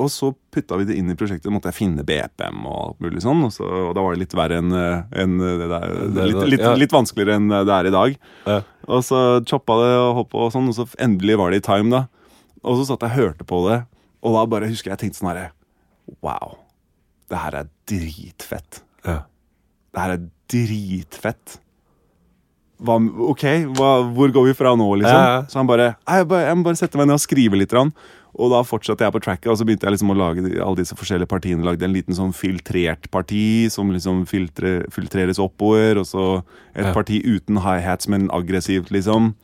Og så putta vi det inn i prosjektet. måtte jeg finne BPM og alt mulig sånn. Og, så, og da var det litt verre enn en, det der. Det- Litt, litt, litt vanskeligere enn det er i dag. Ja. Og så choppa det og hoppa og sånn, og så endelig var det i time, da. Og så satt jeg og hørte på det, og da bare husker jeg tenkte sånn herre Wow. Det her er dritfett. Ja. Det her er dritfett. Hva, ok, hva, hvor går vi fra nå, liksom? Ja, ja. Så han bare jeg, bare jeg må bare sette meg ned og skrive litt. grann». Og da fortsatte jeg på tracket, og så begynte jeg liksom å lage alle disse forskjellige partiene. Lagde en liten sånn filtrert parti som liksom filtre, filtreres oppover. Og så et Ja. parti uten high-hats, men aggressivt, liksom.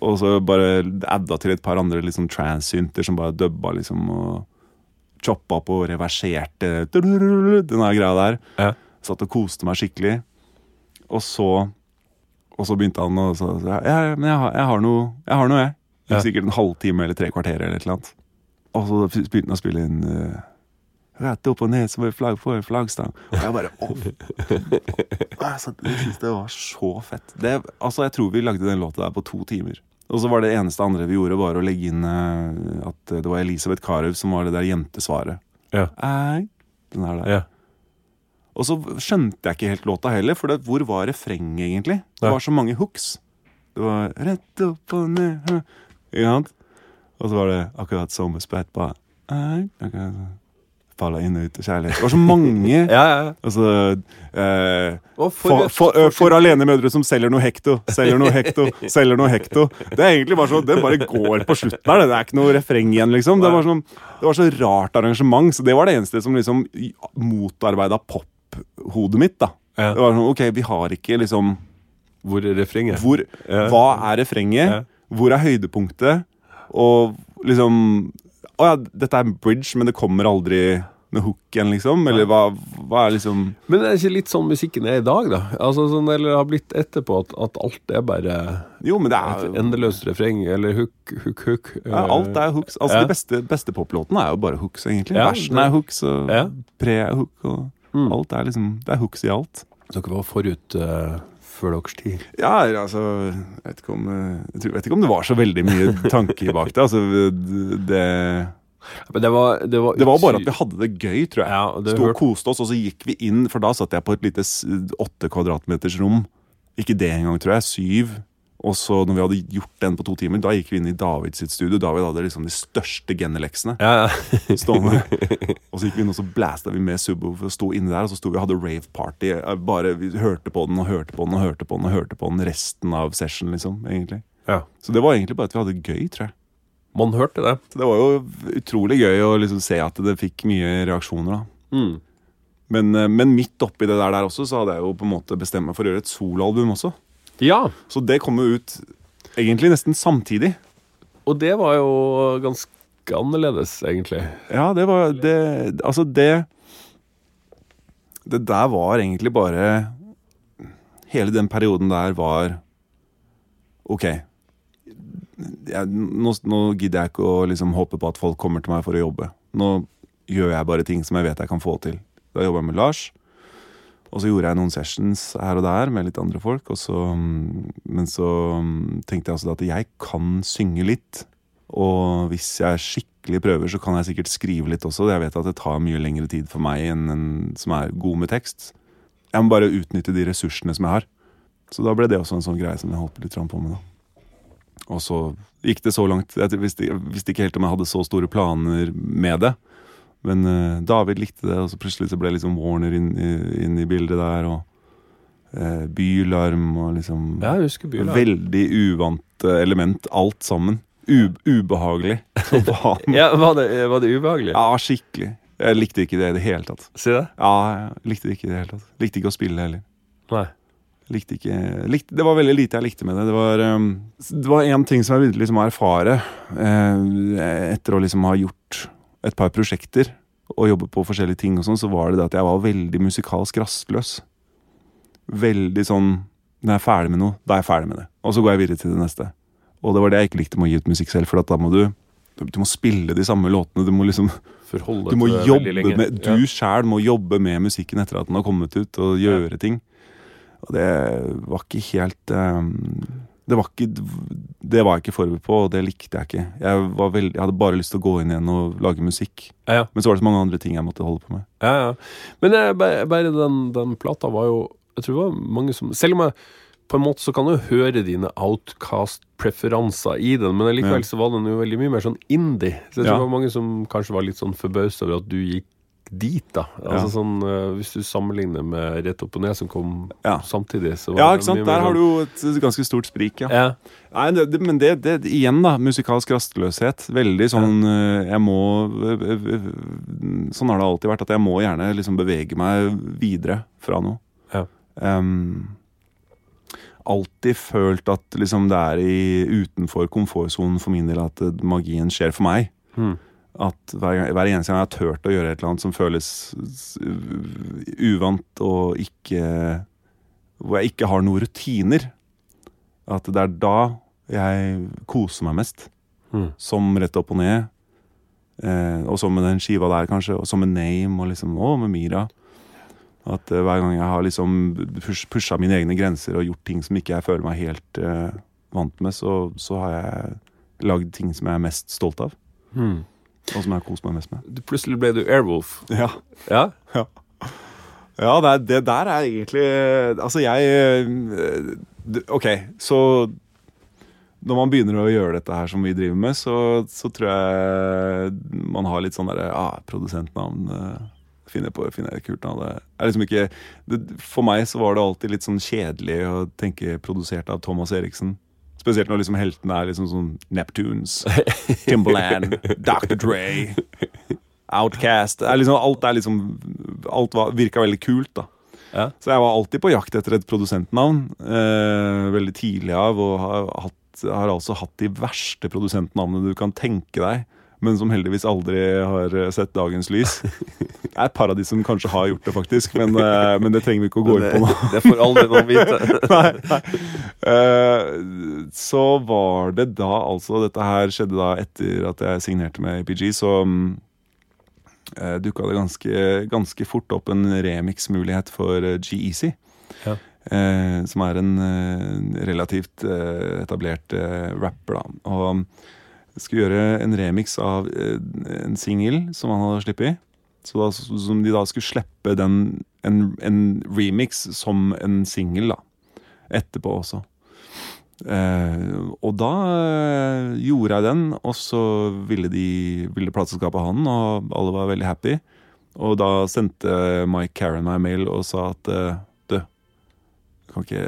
Og så bare adda til et par andre liksom transynter som bare dubba liksom og choppa på og reverserte den greia der. Ja. Satt og koste meg skikkelig. Og så Og så begynte han å si så, ja, men jeg har, jeg har noe, jeg. har noe, jeg. Ja. Sikkert en halvtime eller tre kvarter eller et eller annet. Og så begynte han å spille inn uh, Rett opp og ned som et flagg på en flaggstang. Og jeg bare oh, altså, Jeg synes det var så fett. Det, altså, Jeg tror vi lagde den låta der på to timer. Og så var det eneste andre vi gjorde, var å legge inn uh, at det var Elisabeth Carew som var det der jentesvaret. Ja. Ei, den her der. Ja. Og så skjønte jeg ikke helt låta heller, for det, hvor var refrenget egentlig? Det var så mange hooks. Det var rett opp og ned. Ikke sant? Og så var det akkurat som spett Ei, Faller inn og ut av kjærlighet. Det var så mange. Ja, ja. Altså eh, for, for, for, for alene mødre som selger noe hekto, selger noe hekto, selger noe hekto. Det er egentlig bare sånn, det bare går på slutten her. Det er ikke noe refreng igjen, liksom. Det var, sånn, det var så rart arrangement, så det var det eneste som liksom motarbeida pop-hodet mitt. da. Ja. Det var sånn, ok, vi har ikke liksom Hvor er refrenget? hvor, Ja. Hva er refrenget? Ja. Hvor er høydepunktet? Og liksom Å ja, dette er en bridge, men det kommer aldri med hook igjen, liksom? Eller hva, hva er liksom Men det er ikke litt sånn musikken er i dag, da? Altså sånn, Eller har blitt etterpå at, at alt er bare Jo, men det et er endeløst refreng, eller hook, hook, hook. ja, Alt er hooks. Altså Ja. De beste, beste poplåtene er jo bare hooks, egentlig. Ja, Versen er hooks, og Ja. pre er hook, og Mm. alt er liksom Det er hooks i alt. Dere var forut eh, før deres tid. Ja, altså Jeg vet ikke om, eh, jeg vet ikke om det var så veldig mye tanke bak det. Altså, det Men det var Det var, Det var bare at vi hadde det gøy, tror jeg. Ja, Sto og koste oss, og så gikk vi inn, for da satt jeg på et lite åtte kvadratmeters rom. Ikke det engang, tror jeg. Syv. Og så når vi hadde gjort den på to timer, da gikk vi inn i David sitt studio. David hadde liksom de største Geneleksene Ja, ja. stående. og så gikk vi inn og så blæsta vi med Subwoofer og sto inne der, og så sto vi og hadde rave party. Eh, Bare Vi hørte på den og hørte på den og hørte på den og hørte på den resten av session, liksom. egentlig. ja. Så det var egentlig bare at vi hadde det gøy, tror jeg. Man hørte det. Så det var jo utrolig gøy å liksom se at det fikk mye reaksjoner, da. Mm. Men, eh, men midt oppi det der, der også, så hadde jeg jo på en måte bestemt meg for å gjøre et soloalbum også. Ja, Så det kom jo ut egentlig nesten samtidig. og det var jo ganske annerledes, egentlig. Ja, det var det Altså, det Det der var egentlig bare Hele den perioden der var OK. Jeg, nå, nå gidder jeg ikke å liksom håpe på at folk kommer til meg for å jobbe. Nå gjør jeg bare ting som jeg vet jeg kan få til. Da jobber jeg med Lars. Og så gjorde jeg noen sessions her og der med litt andre folk. Så, mm, men så mm, tenkte jeg også at jeg kan synge litt. Og hvis jeg skikkelig prøver, så kan jeg sikkert skrive litt også. Jeg vet at det tar mye lengre tid for meg enn en som er god med tekst. Jeg må bare utnytte de ressursene som jeg har. Så da ble det også en sånn greie som jeg holdt litt på med. da. Og så gikk det så langt. Jeg visste, jeg visste ikke helt om jeg hadde så store planer med det. Men uh, David likte det, og så plutselig så ble liksom Warner inn, inn i bildet der. Og uh, bylarm og liksom Ja, jeg husker bylarm. Veldig uvant eh, element, alt sammen. U ubehagelig. Ja, var det, var det ubehagelig? ja, skikkelig. Jeg likte ikke det i det hele tatt. Si det? Ja, jeg likte det ikke i det hele tatt. Likte ikke å spille heller. Nei. Likte ikke, likte, det var veldig lite jeg likte med det. Det var, um, det var en ting som jeg begynte liksom å erfare eh, etter å liksom ha gjort et par prosjekter og jobbe på forskjellige ting, og sånn, så var det det at jeg var veldig musikalsk rastløs. Veldig sånn Når jeg er ferdig med noe, da er jeg ferdig med det. Og så går jeg videre til det neste. Og det var det jeg ikke likte med å gi ut musikk selv, for at da må du du må spille de samme låtene. Du må liksom Forholde du må jobbe med Du sjæl må jobbe med musikken etter at den har kommet ut, og gjøre ting. Og det var ikke helt ehm, Det var ikke det var jeg ikke forberedt på, og det likte jeg ikke. Jeg, var veldig, jeg hadde bare lyst til å gå inn igjen og lage musikk. Ja, ja. Men så var det så mange andre ting jeg måtte holde på med. Ja, ja. Men jeg, bare, bare den, den plata var jo Jeg tror det var mange som Selv om jeg på en måte så kan du høre dine outcast-preferanser i den, men likevel så var den jo veldig mye mer sånn indie. Så jeg tror det var mange som kanskje var litt sånn forbausa over at du gikk dit, da. Altså Ja. sånn eh, Hvis du sammenligner med Rett opp og ned, som kom Ja. samtidig, så var Ja, ikke sant? Der har sånn- du jo et ganske stort sprik, ja. ja. Nei, det, det, men det, det igjen, da. Musikalsk rastløshet. Veldig sånn øh, Jeg må øh, Sånn har det alltid vært, at jeg må gjerne liksom bevege meg videre fra noe. Ja. Um, alltid følt at liksom det er i, utenfor komfortsonen for min del at magien skjer for meg. Hmm. At hver, hver eneste gang jeg har turt å gjøre et eller annet som føles uvant og ikke Hvor jeg ikke har noen rutiner, at det er da jeg koser meg mest. Mm. Som Rett opp og ned. Eh, og så med den skiva der, kanskje. Og så med Name og liksom Å, med Mira. At eh, hver gang jeg har liksom push, pusha mine egne grenser og gjort ting som ikke jeg føler meg helt eh, vant med, så, så har jeg lagd ting som jeg er mest stolt av. Hmm. Og som jeg har kost meg mest med. Du- Plutselig ble du Airwolf. Ja, Ja? ja det, er- det der er egentlig Altså, jeg eh, OK, så når man begynner å gjøre dette her som vi driver med, så, så tror jeg man har litt sånn derre ah, Produsentnavn eh, Finner på finner et kult navn. Det er liksom ikke det, For meg så var det alltid litt sånn kjedelig å tenke produsert av Thomas Eriksen. Spesielt når liksom heltene er liksom sånn Neptunes, Timberland, Dr. Dre, Outcast. Er liksom, alt er liksom Alt var, virka veldig kult, da. Ja. Så jeg var alltid på jakt etter et produsentnavn. Eh, veldig tidlig av, og har, hatt, har altså hatt de verste produsentnavnene du kan tenke deg. Men som heldigvis aldri har eh, sett dagens lys. Det er et par av de som kanskje har gjort det, faktisk. Men, eh, men det trenger vi ikke å gå inn på nå. Det, får aldri noen vite. nei, nei. Eh, så var det da altså Dette her skjedde da etter at jeg signerte med APG, så um, dukka det ganske, ganske fort opp en remix-mulighet for GEC. Ja. Eh, som er en eh, relativt eh, etablert eh, rapper, da. Og skulle gjøre en remix av eh, en singel som han hadde sluppet. Som de da skulle slippe den, en, en remix som en singel, da etterpå også. Eh, og da eh, gjorde jeg den, og så ville, de, ville plateselskapet ha den, og alle var veldig happy. Og da sendte Mike Karen meg mail og sa at eh, du, kan ikke,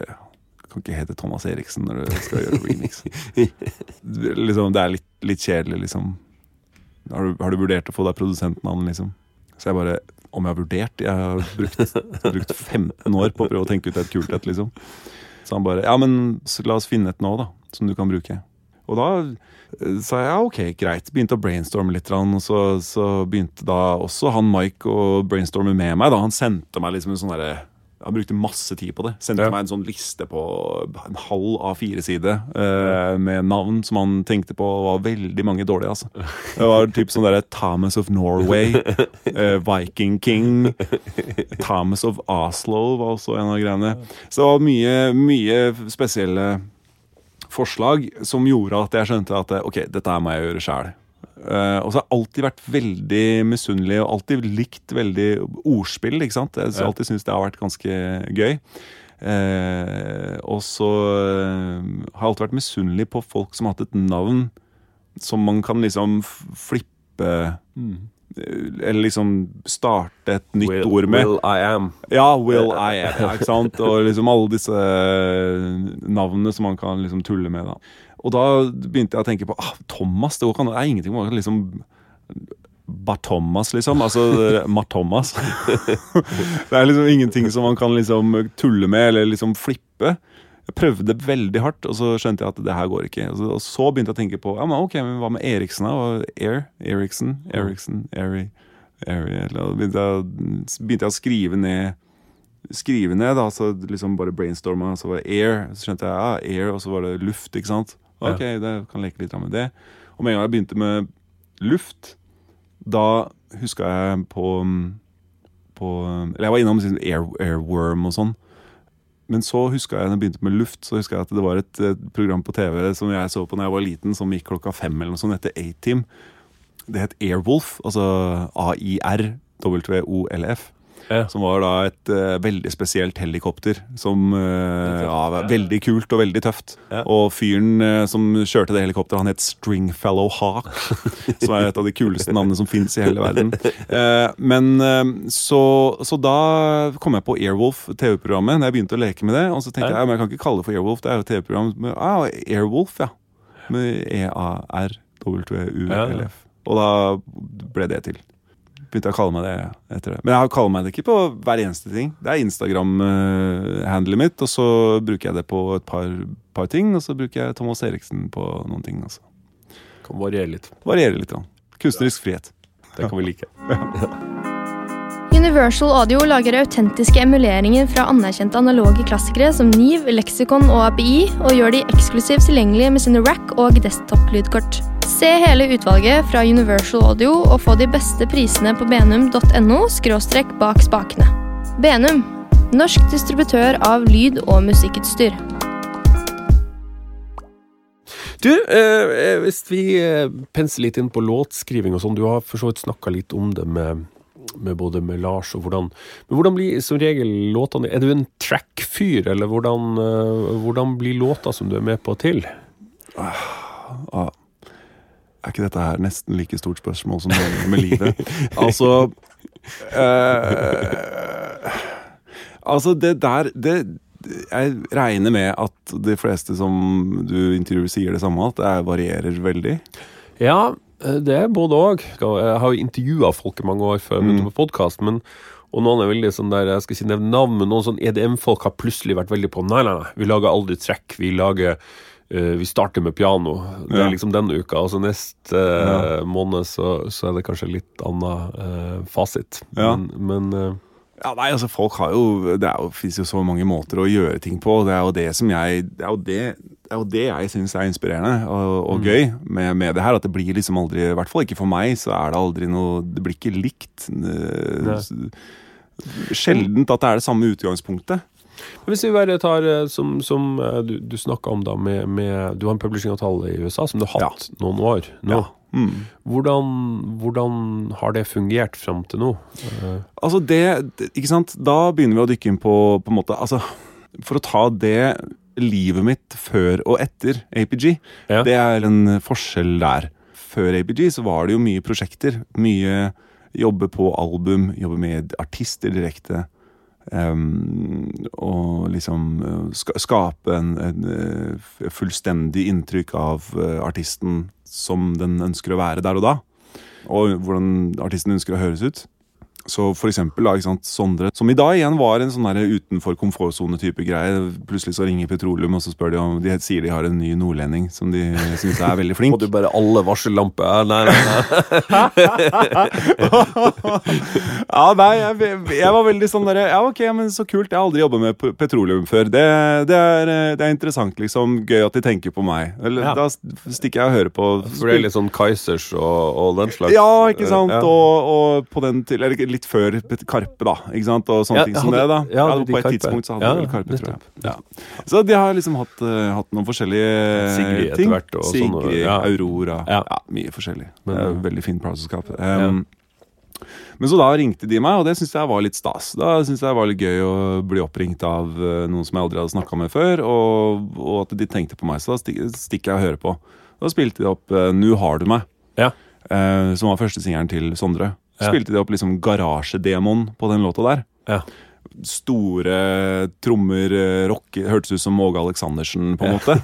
kan ikke hete Thomas Eriksen når du skal gjøre remix. liksom, det er litt, litt kjedelig, liksom. Har du, har du vurdert å få deg produsentnavn, liksom? Så jeg bare Om jeg har vurdert? Jeg har brukt, brukt 15 år på å prøve å tenke ut et kult et, liksom. Så han bare Ja, men la oss finne et nå, da. Som du kan bruke. Og da eh, sa jeg ja, ok, greit. Begynte å brainstorme litt. Og så, så begynte da også han Mike å brainstorme med meg. da Han sendte meg liksom en sånn derre Han brukte masse tid på det. Sendte Ja. meg en sånn liste på en halv A4-side eh, med navn som han tenkte på var veldig mange dårlige. altså Det var typ sånn derre Thomas of Norway, eh, Viking King, Thomas of Oslo var også en av greiene. Så det var mye, mye spesielle forslag som gjorde at jeg skjønte at ok, dette her må jeg gjøre sjæl. Og så har jeg alltid vært veldig misunnelig og alltid likt veldig ordspill. ikke sant? Jeg har alltid syntes det har vært ganske gøy. Uh, og så eh, har jeg alltid vært misunnelig på folk som har hatt et navn som man kan liksom flippe mm. Eller liksom starte et nytt Will, ord med. will I am. Ja, Will I am, ikke sant? Og liksom alle disse navnene som man kan liksom tulle med. da. Og da begynte jeg å tenke på ah, Thomas. Det kan, er ingenting man kan liksom Barthomas, liksom. Altså Marthomas. det er liksom ingenting som man kan liksom tulle med eller liksom flippe. Jeg prøvde veldig hardt, og så skjønte jeg at det her går ikke. Og så, begynte jeg å tenke på ja, men ok, men hva med Eriksen, da? Air? Eriksen? Eriksen? Airy? Airy begynte, begynte jeg å skrive ned Skrive ned, da, så liksom bare brainstorma, så var det air. Så skjønte jeg ja, air, og så var det luft, ikke sant. Ok, det kan leke litt med det. Og med en gang jeg begynte med luft, da huska jeg på, på Eller jeg var innom liksom air, airworm og sånn. men så huska jeg når jeg begynte med luft, så huska jeg at det var et, et program på TV som jeg så på da jeg var liten, som gikk klokka fem eller noe sånt, etter A-Team. Det het Airwolf, altså A-I-R-W-O-L-F. Ja. Som var da et uh, veldig spesielt helikopter. Som uh, ja, var veldig kult og veldig tøft. Ja. Og fyren uh, som kjørte det helikopteret, han het Stringfellow Hawk. som er et av de kuleste navnene som fins i hele verden. Men så, så da kom jeg på Airwolf, TV-programmet, da jeg begynte å leke med det. Og så tenkte jeg men jeg kan ikke kalle det for Airwolf, det er jo TV-program. Ah, Airwolf, ja. Med E-A-R-W-U-L-F. Og da ble det til begynte jeg å kalle meg det etter det. Men jeg kaller meg det ikke på hver eneste ting. Det er Instagram-handlet mitt, og så bruker jeg det på et par, par ting. Og så bruker jeg Thomas Eriksen på noen ting. Altså. Kan variere litt. Varierer litt. da. Kunstnerisk frihet. Det kan vi like. Universal Audio lager autentiske emuleringer fra anerkjente analoge klassikere som Niv, Lexicon og API, og gjør de eksklusivt tilgjengelige med sine rack- og desktop-lydkort. Se hele utvalget fra Universal Audio og få de beste prisene på benum.no skråstrekk bak spakene. Benum, norsk distributør av lyd- og musikkutstyr. Du, eh, hvis vi eh, penser litt inn på låtskriving og sånn, du har for så vidt snakka litt om det med, med både med Lars og hvordan Men hvordan blir som regel låtene Er du en track-fyr, eller hvordan, eh, hvordan blir låta som du er med på, til? Ah, Ah, er ikke dette her nesten like stort spørsmål som meningen med livet? altså eh, Altså, det der det, Jeg regner med at de fleste som du intervjuer, sier det samme, at det varierer veldig. Ja, eh, det er både òg. Jeg har jo intervjua folk i mange år før jeg begynte med podkast, men og noen er veldig sånn der, jeg skal ikke nevne navn, men noen sånn EDM-folk har plutselig vært veldig på Nei, nei, nei, vi lager aldri trekk. Vi lager eh, Vi starter med piano. Det er liksom denne uka. Og så neste uh, måned så, så er det kanskje litt annen uh, fasit. Ja. Men, men eh, Ja, nei, altså folk har jo Det jo, finnes jo så mange måter å gjøre ting på. Det er jo det som jeg Det er jo det, det, er jo det jeg syns er inspirerende og, og gøy med, med det her. At det blir liksom aldri I hvert fall ikke for meg, så er det aldri noe Det blir ikke likt. Eh, Sjeldent at det er det samme utgangspunktet. Hvis vi bare tar eh, som, som eh, du, du snakka om da med, med Du har en publishingavtale i USA som du har hatt noen år nå. Ja. Mm. Hvordan, hvordan har det fungert fram til nå? Eh, Altså det, det- ikke sant? Da begynner vi å dykke inn på, på en måte Altså, for å ta det livet mitt før og etter APG, Ja. det er en forskjell der. Før APG så var det jo mye prosjekter. Mye jobbe på album, jobbe med artister direkte. Em, og liksom eh, ska, skape en, en eh, fullstendig inntrykk av eh, artisten som den ønsker å være der og da. Og hvordan artisten ønsker å høres ut. Så for eksempel da, ikke sant, Sondre, som i dag igjen var en sånn der utenfor komfortsone-type greie. Plutselig så ringer Petroleum, og så spør de om De sier de har en ny nordlending som de syns er veldig flink. Og du bare alle varsellamper ja, Nei, nei, nei. ja, nei, jeg, jeg var veldig sånn derre Ja, ok, men så kult. Jeg har aldri jobba med petroleum før. Det, det, er, eh, det er interessant, liksom. Gøy at de tenker på meg. Eller, Ja. Da stikker jeg og hører på. For det er litt sånn Kaizers og, og den slags Ja, ikke sant? Ja. Og, og på den til, eller litt før Karpe, da. Ikke sant? Og sånne Ja, ting som hadde- det. da ja, Ja, På et Karpe? tidspunkt så hadde Ja, vel Karpe, tror jeg. Ja. Så de har liksom hatt, uh, hatt noen forskjellige Sigrid etter hvert og Sigrid, ja. Aurora. Ja. Mye forskjellig. Men, det er ja. veldig fin plateselskap. Um, Men så da ringte de meg, og det syntes jeg var litt stas. Da syntes jeg var litt gøy å bli oppringt av eh, noen som jeg aldri hadde snakka med før, og, og at de tenkte på meg. Så da stik- stikker jeg og hører på. Da spilte de opp uh, 'Nu har du meg', Ja. uh, som var første singelen til Sondre. Spilte de opp liksom garasjedemoen på den låta der. Ja. Store trommer, eh, rock Hørtes ut som Åge Aleksandersen, på en måte.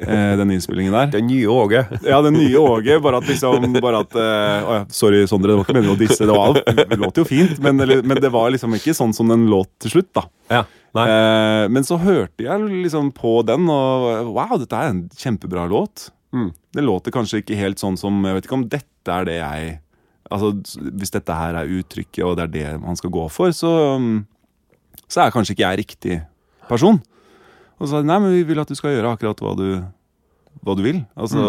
eh, den innspillingen der. Den nye Åge. Ja, den nye Åge. Bare at liksom bare at, å Sorry, Sondre, det var ikke meningen å disse. Det, var, det låt jo fint, men, men det var liksom ikke sånn som den låt til slutt, da. Ja. Eh, men så hørte jeg liksom på den, og wow, dette er en kjempebra låt. Mm. Det låter kanskje ikke helt sånn som Jeg vet ikke om dette er det jeg Altså, Hvis dette her er uttrykket, og det er det man skal gå for, så, um, så er kanskje ikke jeg riktig person. Og så sa de nei, men vi vil at du skal gjøre akkurat hva du, hva du vil. Altså,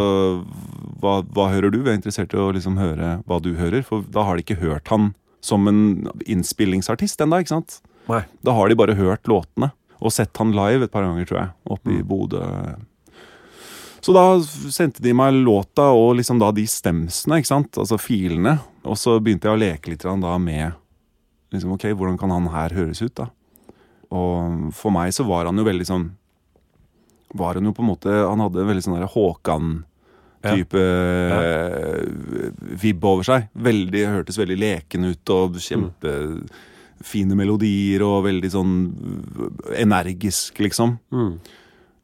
hva, hva hører du? Vi er interessert i å liksom høre hva du hører, for da har de ikke hørt han som en innspillingsartist ennå, ikke sant? Nei. Da har de bare hørt låtene. Og sett han live et par ganger, tror jeg. Oppe i Mm. Bodø. Så da sendte de meg låta og liksom da de stemsene, ikke sant? altså filene. Og så begynte jeg å leke litt da med liksom, ok, hvordan kan han her høres ut, da? Og for meg så var han jo veldig sånn Var han jo på en måte Han hadde en veldig sånn Håkan-type eh, vibb over seg. Veldig, Hørtes veldig leken ut og kjempefine melodier og veldig sånn energisk, liksom. Mm.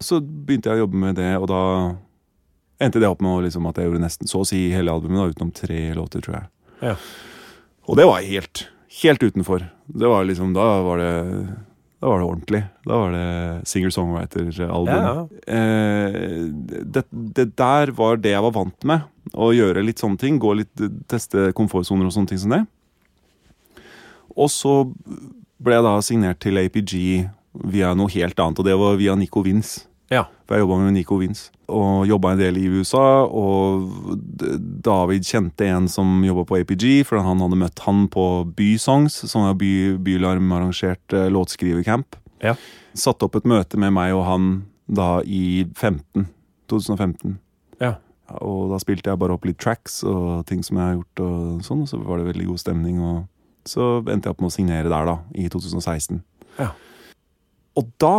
Så begynte jeg å jobbe med det, og da endte det opp med liksom at jeg gjorde nesten så å si hele albumet, da, utenom tre låter, tror jeg. Ja. Og det var helt, helt utenfor. Det var liksom, Da var det da var det ordentlig. Da var det singer-songwriter-album. Ja, Eh, det, det der var det jeg var vant med. Å gjøre litt sånne ting. Gå litt, Teste komfortsoner og sånne ting som det. Og så ble jeg da signert til APG via noe helt annet, og det var via Nico Vince. Ja. For jeg jobba med Nico Vince. Og jobba en del i USA. Og David kjente en som jobba på APG, for han hadde møtt han på Bysongs, som var by, Bylarm arrangert eh, låtskrivercamp. Ja. Satte opp et møte med meg og han da i 15. 2015. Ja. Ja, Og da spilte jeg bare opp litt tracks og ting som jeg har gjort, og sånn, og så var det veldig god stemning. Og så endte jeg opp med å signere der, da, i 2016. Ja. Og da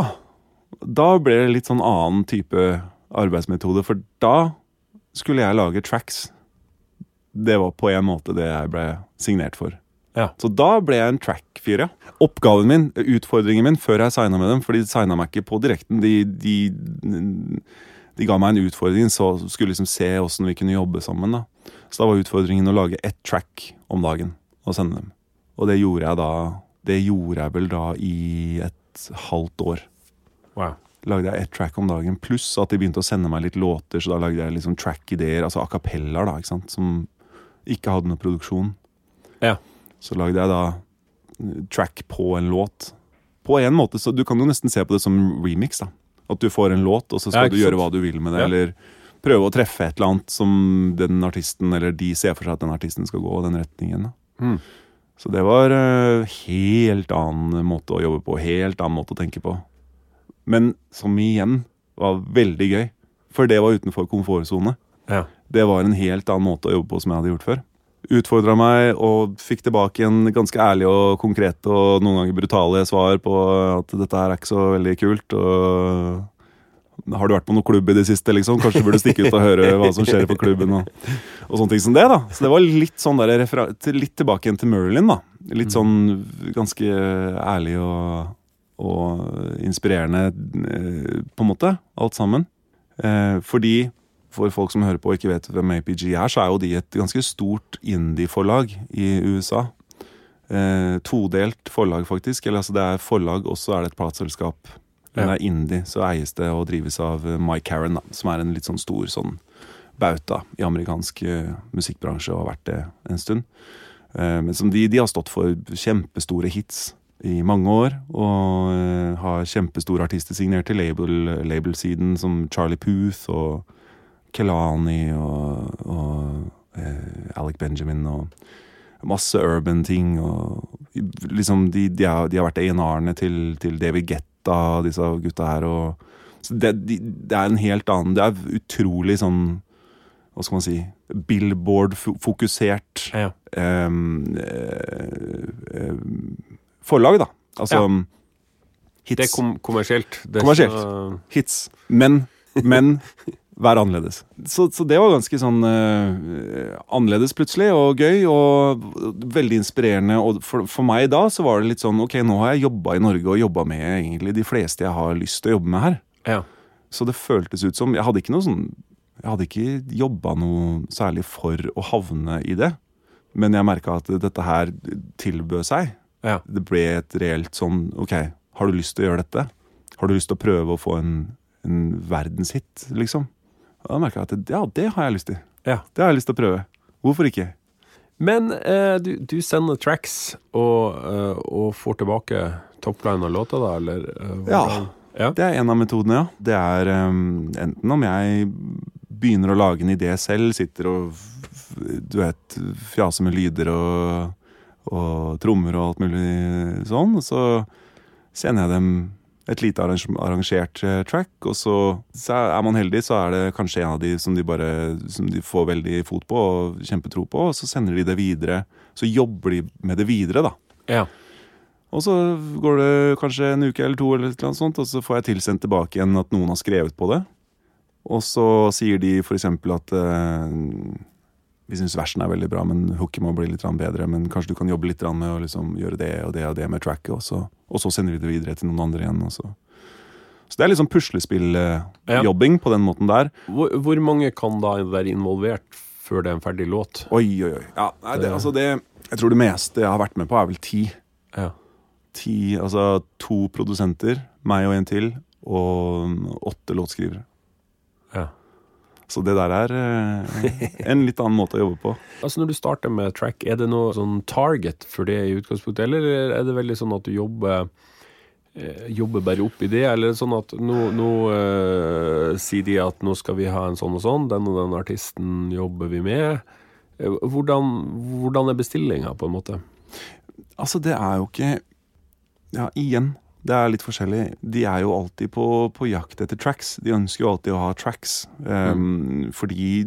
da ble det litt sånn annen type arbeidsmetode, for da skulle jeg lage tracks. Det var på en måte det jeg ble signert for. Ja. Så da ble jeg en track-fyr, ja. Oppgaven min, utfordringen min før jeg signa med dem, for de signa meg ikke på direkten, de, de, de ga meg en utfordring, så skulle liksom se åssen vi kunne jobbe sammen. da. Så da var utfordringen å lage ett track om dagen og sende dem. Og det gjorde jeg da Det gjorde jeg vel da i et halvt år Wow. lagde jeg ett track om dagen, pluss at de begynte å sende meg litt låter, så da lagde jeg liksom track-ideer, altså a da, ikke sant, som ikke hadde noe produksjon. Ja. Så lagde jeg da track på en låt. På en måte, så Du kan jo nesten se på det som remix. da. At du får en låt, og så skal ja, du gjøre hva du vil med det. Ja. Eller prøve å treffe et eller annet som den artisten, eller de ser for seg at den artisten skal gå, den retningen. da. Mm. Så det var eh, helt annen måte å jobbe på, helt annen måte å tenke på. Men som igjen var veldig gøy, for det var utenfor komfortsone. Ja. Det var en helt annen måte å jobbe på som jeg hadde gjort før. Utfordra meg og fikk tilbake en ganske ærlig og konkret og noen ganger brutale svar på at dette her er ikke så veldig kult. og Har du vært på noen klubb i det siste, liksom? Kanskje du burde stikke ut og høre hva som skjer på klubben. Og, og sånne ting som det, da. Så det var litt sånn der litt tilbake igjen til Merlin, da. Litt sånn ganske ærlig og, og inspirerende, eh, på en måte, alt sammen. Eh, fordi for folk som hører på og ikke vet hvem APG er, så er jo de et ganske stort indie-forlag i USA. Eh, todelt forlag, faktisk. Eller altså det er forlag, og så er det et plateselskap. Men det er indie, så eies det og drives av eh, Mike Karen, som er en litt sånn stor sånn bauta i amerikansk eh, musikkbransje og har vært det en stund. Eh, men som de, de har stått for kjempestore hits i mange år, og har kjempestore artister signert til label, labelsiden, som Charlie Puth og Kelani og, og eh, Alec Benjamin og masse urban ting. Og liksom de, de, har, de har vært A&R-ene til, til David Guetta, disse gutta her. Og, det, de, det er en helt annen Det er utrolig sånn Hva skal man si Billboard-fokusert Ja. ja. eh, em, forlag, da. Altså Ja. hits. Det er kom kommersielt. Det er Kommersielt. hits. Men, men vær annerledes. Så, så det var ganske sånn uh, annerledes plutselig, og gøy, og veldig inspirerende. Og for, for meg da så var det litt sånn Ok, nå har jeg jobba i Norge og jobba med egentlig de fleste jeg har lyst til å jobbe med her. Ja. Så det føltes ut som Jeg hadde ikke noe sånn Jeg hadde ikke jobba noe særlig for å havne i det. Men jeg merka at dette her tilbød seg. Ja. Det ble et reelt sånn Ok, har du lyst til å gjøre dette? Har du lyst til å prøve å få en, en verdenshit, liksom? Og da merka jeg at ja, det har jeg lyst til. Ja. Det har jeg lyst til å prøve. Hvorfor ikke? Men eh, du, du sender tracks og, eh, og får tilbake topline av låta, da, eller? eh, Ja. ja. Det er en av metodene, ja. Det er um, enten om jeg begynner å lage en idé selv, sitter og du vet, fjaser med lyder og, og trommer og alt mulig sånn, og så sender jeg dem et lite arrangert eh, track, og så, er man heldig, så er det kanskje en av de som de bare som de får veldig fot på og kjempetro på, og så sender de det videre. Så jobber de med det videre, da. Ja. Og så går det kanskje en uke eller to, eller noe sånt, og så får jeg tilsendt tilbake igjen at noen har skrevet på det. Og så sier de eksempel at eh, vi syns versen er veldig bra, men hooket må bli litt bedre. Men kanskje du kan jobbe litt med å liksom gjøre det og det og det med tracket, og så, og så sender vi det videre til noen andre igjen. Og så. så det er litt sånn puslespilljobbing på den måten der. Hvor, hvor mange kan da være involvert før det er en ferdig låt? Oi, oi, oi. Ja, nei, det, altså det, jeg tror det meste jeg har vært med på, er vel ti. Ja. ti altså to produsenter, meg og en til, og åtte låtskrivere. Så det der er eh, en litt annen måte å jobbe på. Altså Når du starter med track, er det noe sånn target for det i utgangspunktet, eller er det veldig sånn at du jobber eh, Jobber bare opp i det, eller er sånn at nå, nå uh, sier de at nå skal vi ha en sånn og sånn, den og den artisten jobber vi med. Hvordan, hvordan er bestillinga, på en måte? Altså, det er jo ikke Ja, igjen. Det er litt forskjellig. De er jo alltid på, på jakt etter tracks. De ønsker jo alltid å ha tracks. Um, Fordi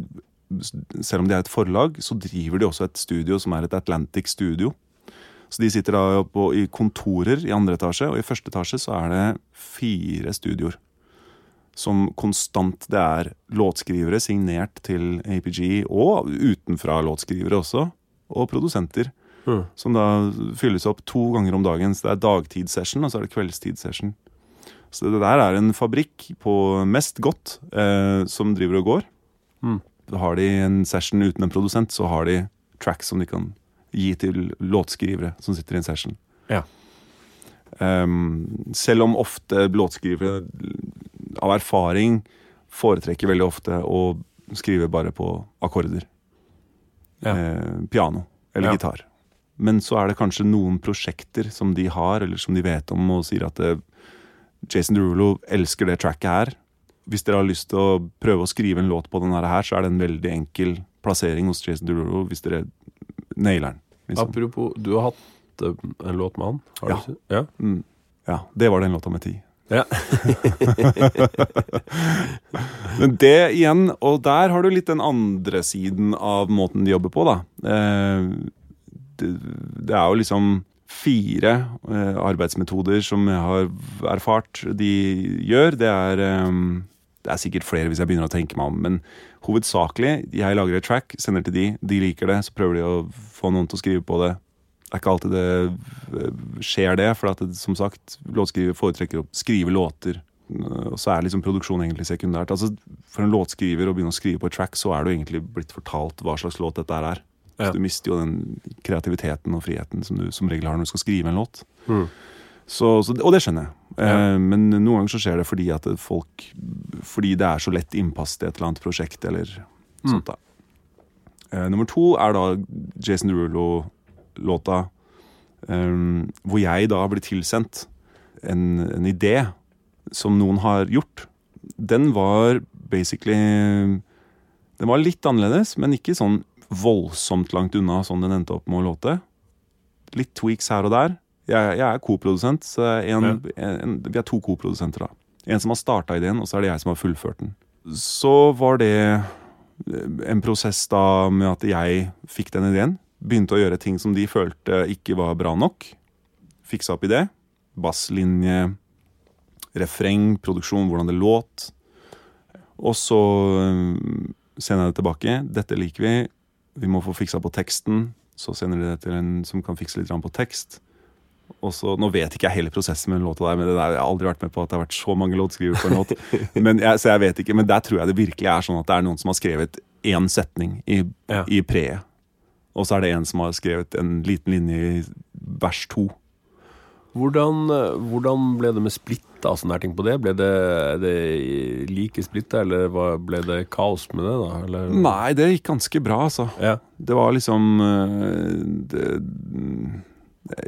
selv om de er et forlag, så driver de også et studio som er et Atlantic Studio. Så de sitter da på, i kontorer i andre etasje, og i første etasje så er det fire studioer. Som konstant Det er låtskrivere signert til APG, og utenfra låtskrivere også. Og produsenter. Mm. Som da fylles opp to ganger om dagen. Så det er dagtidssession, og så er det kveldstidssession. Så det der er en fabrikk på mest godt eh, som driver og går. Mm. Har de en session uten en produsent, så har de tracks som de kan gi til låtskrivere som sitter i en session. Ja. Um, selv om ofte låtskrivere av erfaring foretrekker veldig ofte å skrive bare på akkorder. Ja. Eh, piano eller Ja. gitar. Men så er det kanskje noen prosjekter som de har, eller som de vet om, og sier at eh, Jason Derulo elsker det tracket her. Hvis dere har lyst til å prøve å skrive en låt på denne her, så er det en veldig enkel plassering hos Jason Derulo hvis dere nailer den. Liksom. Apropos, du har hatt eh, en låt med han? Har Ja. Du, ja. Mm. Ja, det var den låta med ti. Ja. Men det igjen, og der har du litt den andre siden av måten de jobber på, da. Eh, det, det er jo liksom fire eh, arbeidsmetoder som jeg har erfart de gjør. Det er, eh, det er sikkert flere hvis jeg begynner å tenke meg om, men hovedsakelig, jeg lager et track, sender til de, de liker det, så prøver de å få noen til å skrive på det. Det er ikke alltid det eh, skjer det, for at det, som sagt, låtskriver foretrekker å skrive låter. eh, Og så er liksom produksjon egentlig sekundært. Altså, For en låtskriver å begynne å skrive på et track, så er du egentlig blitt fortalt hva slags låt dette er. Ja. Du mister jo den kreativiteten og friheten som du som regel har når du skal skrive en låt. Mm. Så, så, og det skjønner jeg. Ja. Eh, men noen ganger så skjer det fordi at folk Fordi det er så lett innpass til et eller annet prosjekt eller Mm. sånt. da. Eh, nummer to er da Jason Derulo-låta eh, hvor jeg da blir tilsendt en, en idé som noen har gjort. Den var basically Den var litt annerledes, men ikke sånn voldsomt langt unna sånn den endte opp med å låte. Litt tweaks her og der. Jeg, jeg er koprodusent, en, vi er to koprodusenter. da. En som har starta ideen, og så er det jeg som har fullført den. Så var det eh, en prosess da med at jeg fikk den ideen. Begynte å gjøre ting som de følte ikke var bra nok. Fiksa opp i det. Basslinje, refreng, produksjon, hvordan det låt. Og så øh, sender jeg det tilbake. Dette liker vi. Vi må få fiksa på teksten. Så sender de det til en som kan fikse litt på tekst. Og så, Nå vet ikke jeg hele prosessen med den låta der, men det der, jeg har aldri vært med på at det har vært så mange låtskrivere på en låt. Men jeg, så jeg vet ikke, men der tror jeg det virkelig er sånn at det er noen som har skrevet én setning i, Ja. i preet. Og så er det en som har skrevet en liten linje i vers to. Hvordan, eh, hvordan ble det med splitta og sånne her ting på det? Ble det, det like splitta, eller ble det kaos med det? da? Eller? Nei, det gikk ganske bra, altså. Ja. Det var liksom øh, det,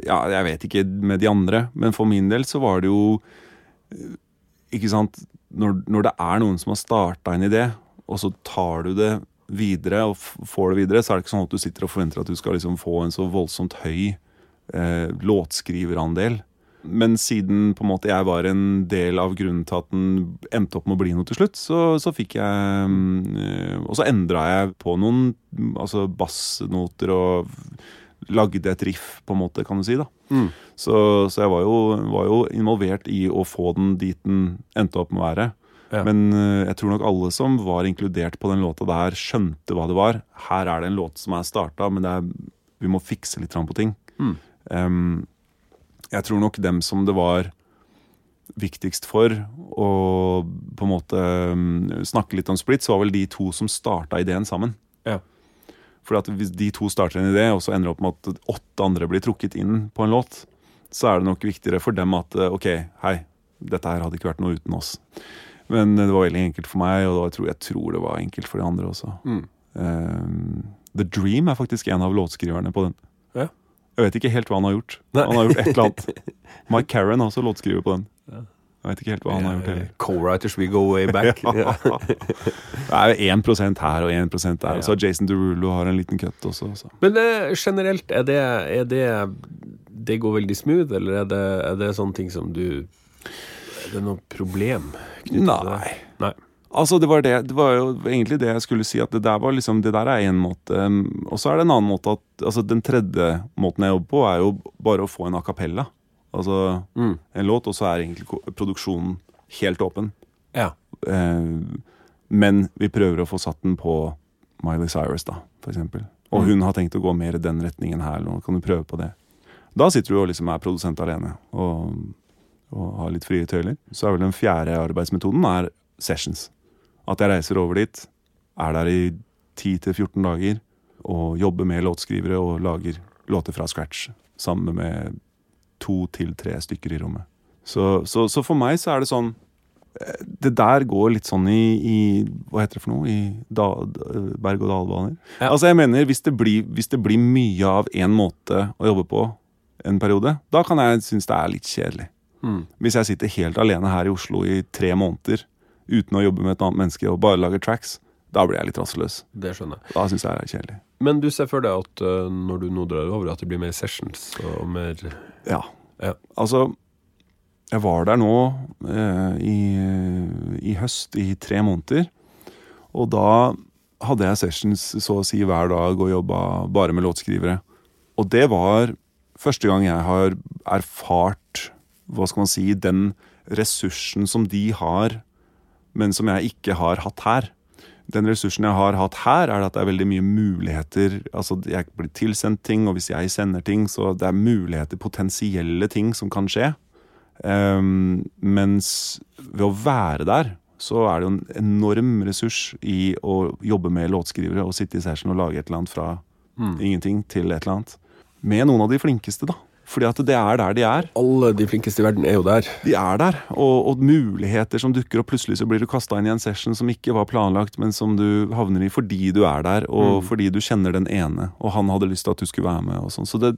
Ja, jeg vet ikke med de andre, men for min del så var det jo Ikke sant Når, når det er noen som har starta en idé, og så tar du det videre og får det videre, så er det ikke sånn at du sitter og forventer at du skal liksom få en så voldsomt høy eh, låtskriverandel. Men siden på en måte jeg var en del av grunnen til at den endte opp med å bli noe til slutt, så, så fikk jeg mm, Og så endra jeg på noen altså bassnoter og lagde et riff, på en måte, kan du si. da. Mm. Så, så jeg var jo, var jo involvert i å få den dit den endte opp med å være. Ja. Men eh, jeg tror nok alle som var inkludert på den låta der, skjønte hva det var. Her er det en låt som er starta, men er, vi må fikse litt på ting. Mm. Em, jeg tror nok dem som det var viktigst for å på en måte snakke litt om splits, var vel de to som starta ideen sammen. Ja. Fordi at Hvis de to starter en idé, og så ender det opp med at åtte andre blir trukket inn på en låt, så er det nok viktigere for dem at eh, ok, hei, dette her hadde ikke vært noe uten oss. Men det var veldig enkelt for meg, og jeg tror, jeg tror det var enkelt for de andre også. Mm. Um, The Dream er faktisk en av låtskriverne på den. Jeg vet ikke helt hva han har gjort. Nei. Han har gjort et eller annet. Mike Karen har også låtskriver på den. Ja. Jeg vet ikke helt hva han har gjort heller. Co-writers we go way back. Ja. Det er jo 1 her og 1 der. Og så har Jason Derulo har en liten cut også. Så. Men uh, generelt, er det, er det Det går veldig smooth, eller er det, er det sånne ting som du Er det noe problem knyttet til det? Nei. Altså, det var, det, det var jo egentlig det jeg skulle si, at det der var liksom, det der er én måte. um, Og så er det en annen måte at altså, Den tredje måten jeg jobber på, er jo bare å få en a cappella. Altså Mm. en låt, og så er egentlig produksjonen helt åpen. Ja. Eh, men vi prøver å få satt den på Miley Cyrus, da, for eksempel. Og Mm. hun har tenkt å gå mer i den retningen her. Nå kan du prøve på det. Da sitter du og liksom er produsent alene og, og har litt frie tøyler. Så er vel den fjerde arbeidsmetoden er sessions. At jeg reiser over dit, er der i 10-14 dager og jobber med låtskrivere og lager låter fra scratch sammen med to til tre stykker i rommet. Så, så, så for meg så er det sånn eh, Det der går litt sånn i, i Hva heter det for noe? I da, berg-og-dal-baner. Ja. Altså jeg mener, hvis det, blir, hvis det blir mye av én måte å jobbe på en periode, da kan jeg synes det er litt kjedelig. Mm. Hvis jeg sitter helt alene her i Oslo i tre måneder uten å jobbe med et annet menneske og bare lage tracks, da blir jeg litt rastløs. Det skjønner jeg. Da syns jeg det er kjedelig. Men du ser for deg at uh, når du nå drar over, at det blir mer sessions og mer Ja. Ja. Altså, jeg var der nå uh, i, i høst i tre måneder. Og da hadde jeg sessions så å si hver dag og jobba bare med låtskrivere. Og det var første gang jeg har erfart, hva skal man si, den ressursen som de har, men som jeg ikke har hatt her. Den ressursen jeg har hatt her, er at det er veldig mye muligheter. Altså, Jeg blir tilsendt ting, og hvis jeg sender ting, så det er muligheter, potensielle ting som kan skje. Um, mens ved å være der, så er det jo en enorm ressurs i å jobbe med låtskrivere og sitte i session og lage et eller annet fra Mm. ingenting til et eller annet. Med noen av de flinkeste, da. Fordi at det er der de er. Alle de flinkeste i verden er jo der. De er der, og, og muligheter som dukker opp. Plutselig så blir du kasta inn i en session som ikke var planlagt, men som du havner i fordi du er der, og Mm. fordi du kjenner den ene, og han hadde lyst til at du skulle være med. og sånn. Så det,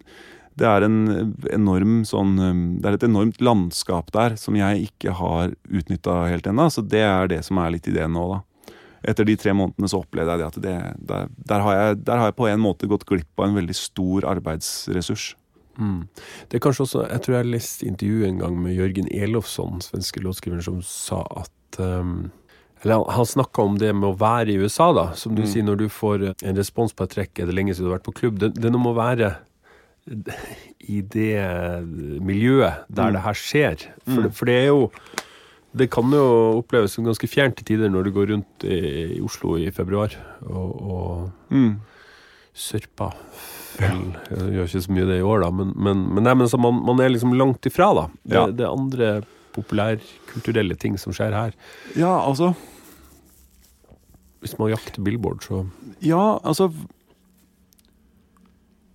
det er en enorm sånn um, Det er et enormt landskap der som jeg ikke har utnytta helt ennå. Så det er det som er litt ideen nå, da. Etter de tre månedene så opplevde jeg det at det, der, der, har jeg, der har jeg på en måte gått glipp av en veldig stor arbeidsressurs. Mm. Det er kanskje også, Jeg tror jeg leste intervjuet en gang med Jørgen Elofsson, svenske låtskriveren, som sa at um, eller Han, han snakka om det med å være i USA, da. Som du Mm. sier, når du får en respons på et trekk, er det lenge siden du har vært på klubb. Det, det er noe med å være i det miljøet der Mm. det her skjer. For, Mm. det, for det er jo Det kan jo oppleves som ganske fjernt til tider når du går rundt i, i Oslo i februar og, og Mm. Sørpa Jeg gjør ikke så mye det i år, da, men, men, men, nei, men så man, man er liksom langt ifra, da. Det, Ja. det er andre populærkulturelle ting som skjer her. Ja, altså Hvis man jakter Billboard, så Ja, altså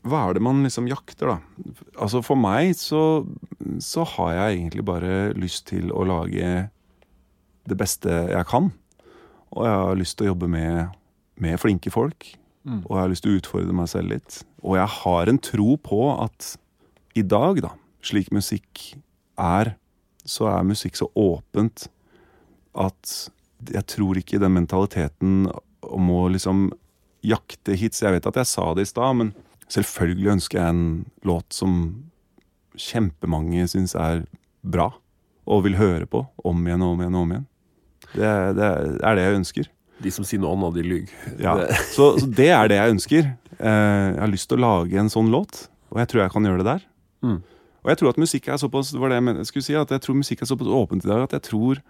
Hva er det man liksom jakter, da? Altså For meg så, så har jeg egentlig bare lyst til å lage det beste jeg kan. Og jeg har lyst til å jobbe med, med flinke folk. Mm. Og jeg har lyst til å utfordre meg selv litt. Og jeg har en tro på at i dag, da, slik musikk er, så er musikk så åpent at jeg tror ikke den mentaliteten om å liksom jakte hits Jeg vet at jeg sa det i stad, men selvfølgelig ønsker jeg en låt som kjempemange syns er bra, og vil høre på om igjen og om igjen og om igjen. Det, det er det jeg ønsker. De som sier noe annet, de lyver. Ja. Så, så det er det jeg ønsker. Eh, jeg har lyst til å lage en sånn låt, og jeg tror jeg kan gjøre det der. Mm. Og jeg tror at musikk er såpass det var det jeg, men- jeg skulle si, at jeg tror musikk er såpass åpent i dag at jeg tror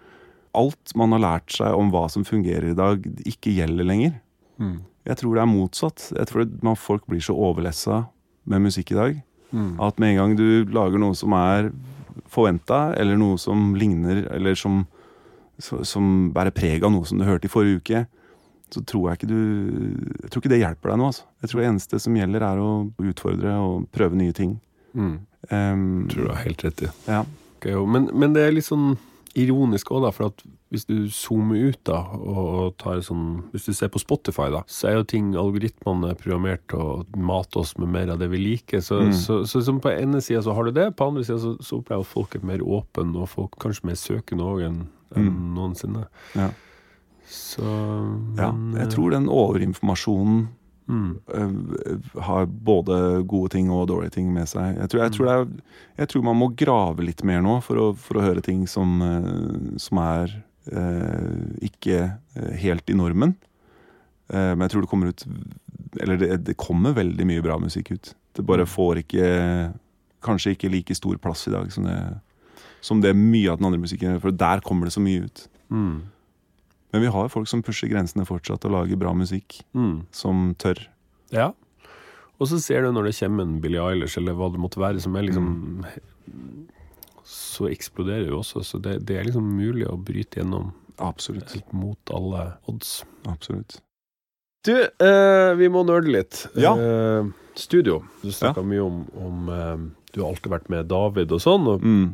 alt man har lært seg om hva som fungerer i dag, ikke gjelder lenger. Mm. Jeg tror det er motsatt. Jeg tror man, folk blir så overlessa med musikk i dag Mm. at med en gang du lager noe som er forventa, eller noe som ligner, eller som, som bærer preg av noe som du hørte i forrige uke, så tror jeg ikke du Jeg tror ikke det hjelper deg nå, altså. Jeg tror det eneste som gjelder, er å utfordre og prøve nye ting. Mm. Um, Tror du har helt rett i. Ja. Okay, Men, men det er litt sånn ironisk òg, da. For at hvis du zoomer ut da, og tar sånn Hvis du ser på Spotify, da, så er jo ting Algoritmene er programmert til å mate oss med mer av det vi liker. Så, Mm. så, så, så på ene sida så har du det, på andre sida så, opplever folk er mer åpne, og folk kanskje mer søkende òg enn enn Mm. noensinne. Ja. Så ja. Jeg eh, tror den overinformasjonen mm, øh, har både gode ting og dårlige ting med seg. Jeg tror, jeg tror, det er, jeg tror man må grave litt mer nå for å, for å høre ting som, øh, som er øh, ikke helt i normen. Eh, men jeg tror det kommer ut Eller det, det kommer veldig mye bra musikk ut. Det bare får ikke Kanskje ikke like stor plass i dag som det, som det mye av den andre musikken gjør, for der kommer det så mye ut. mm, Men vi har folk som pusher grensene fortsatt og lager bra musikk, mm. som tør. Ja. Og så ser du når det kommer en Billie Eilish, eller hva det måtte være, som er liksom Så eksploderer jo også, så det, det er liksom mulig å bryte gjennom Absolutt. helt mot alle odds. Absolutt. Du, eh, vi må nerde litt. Ja. Eh, studio. Du snakka mye om, om eh, Du har alltid vært med David og sånn, og Mm.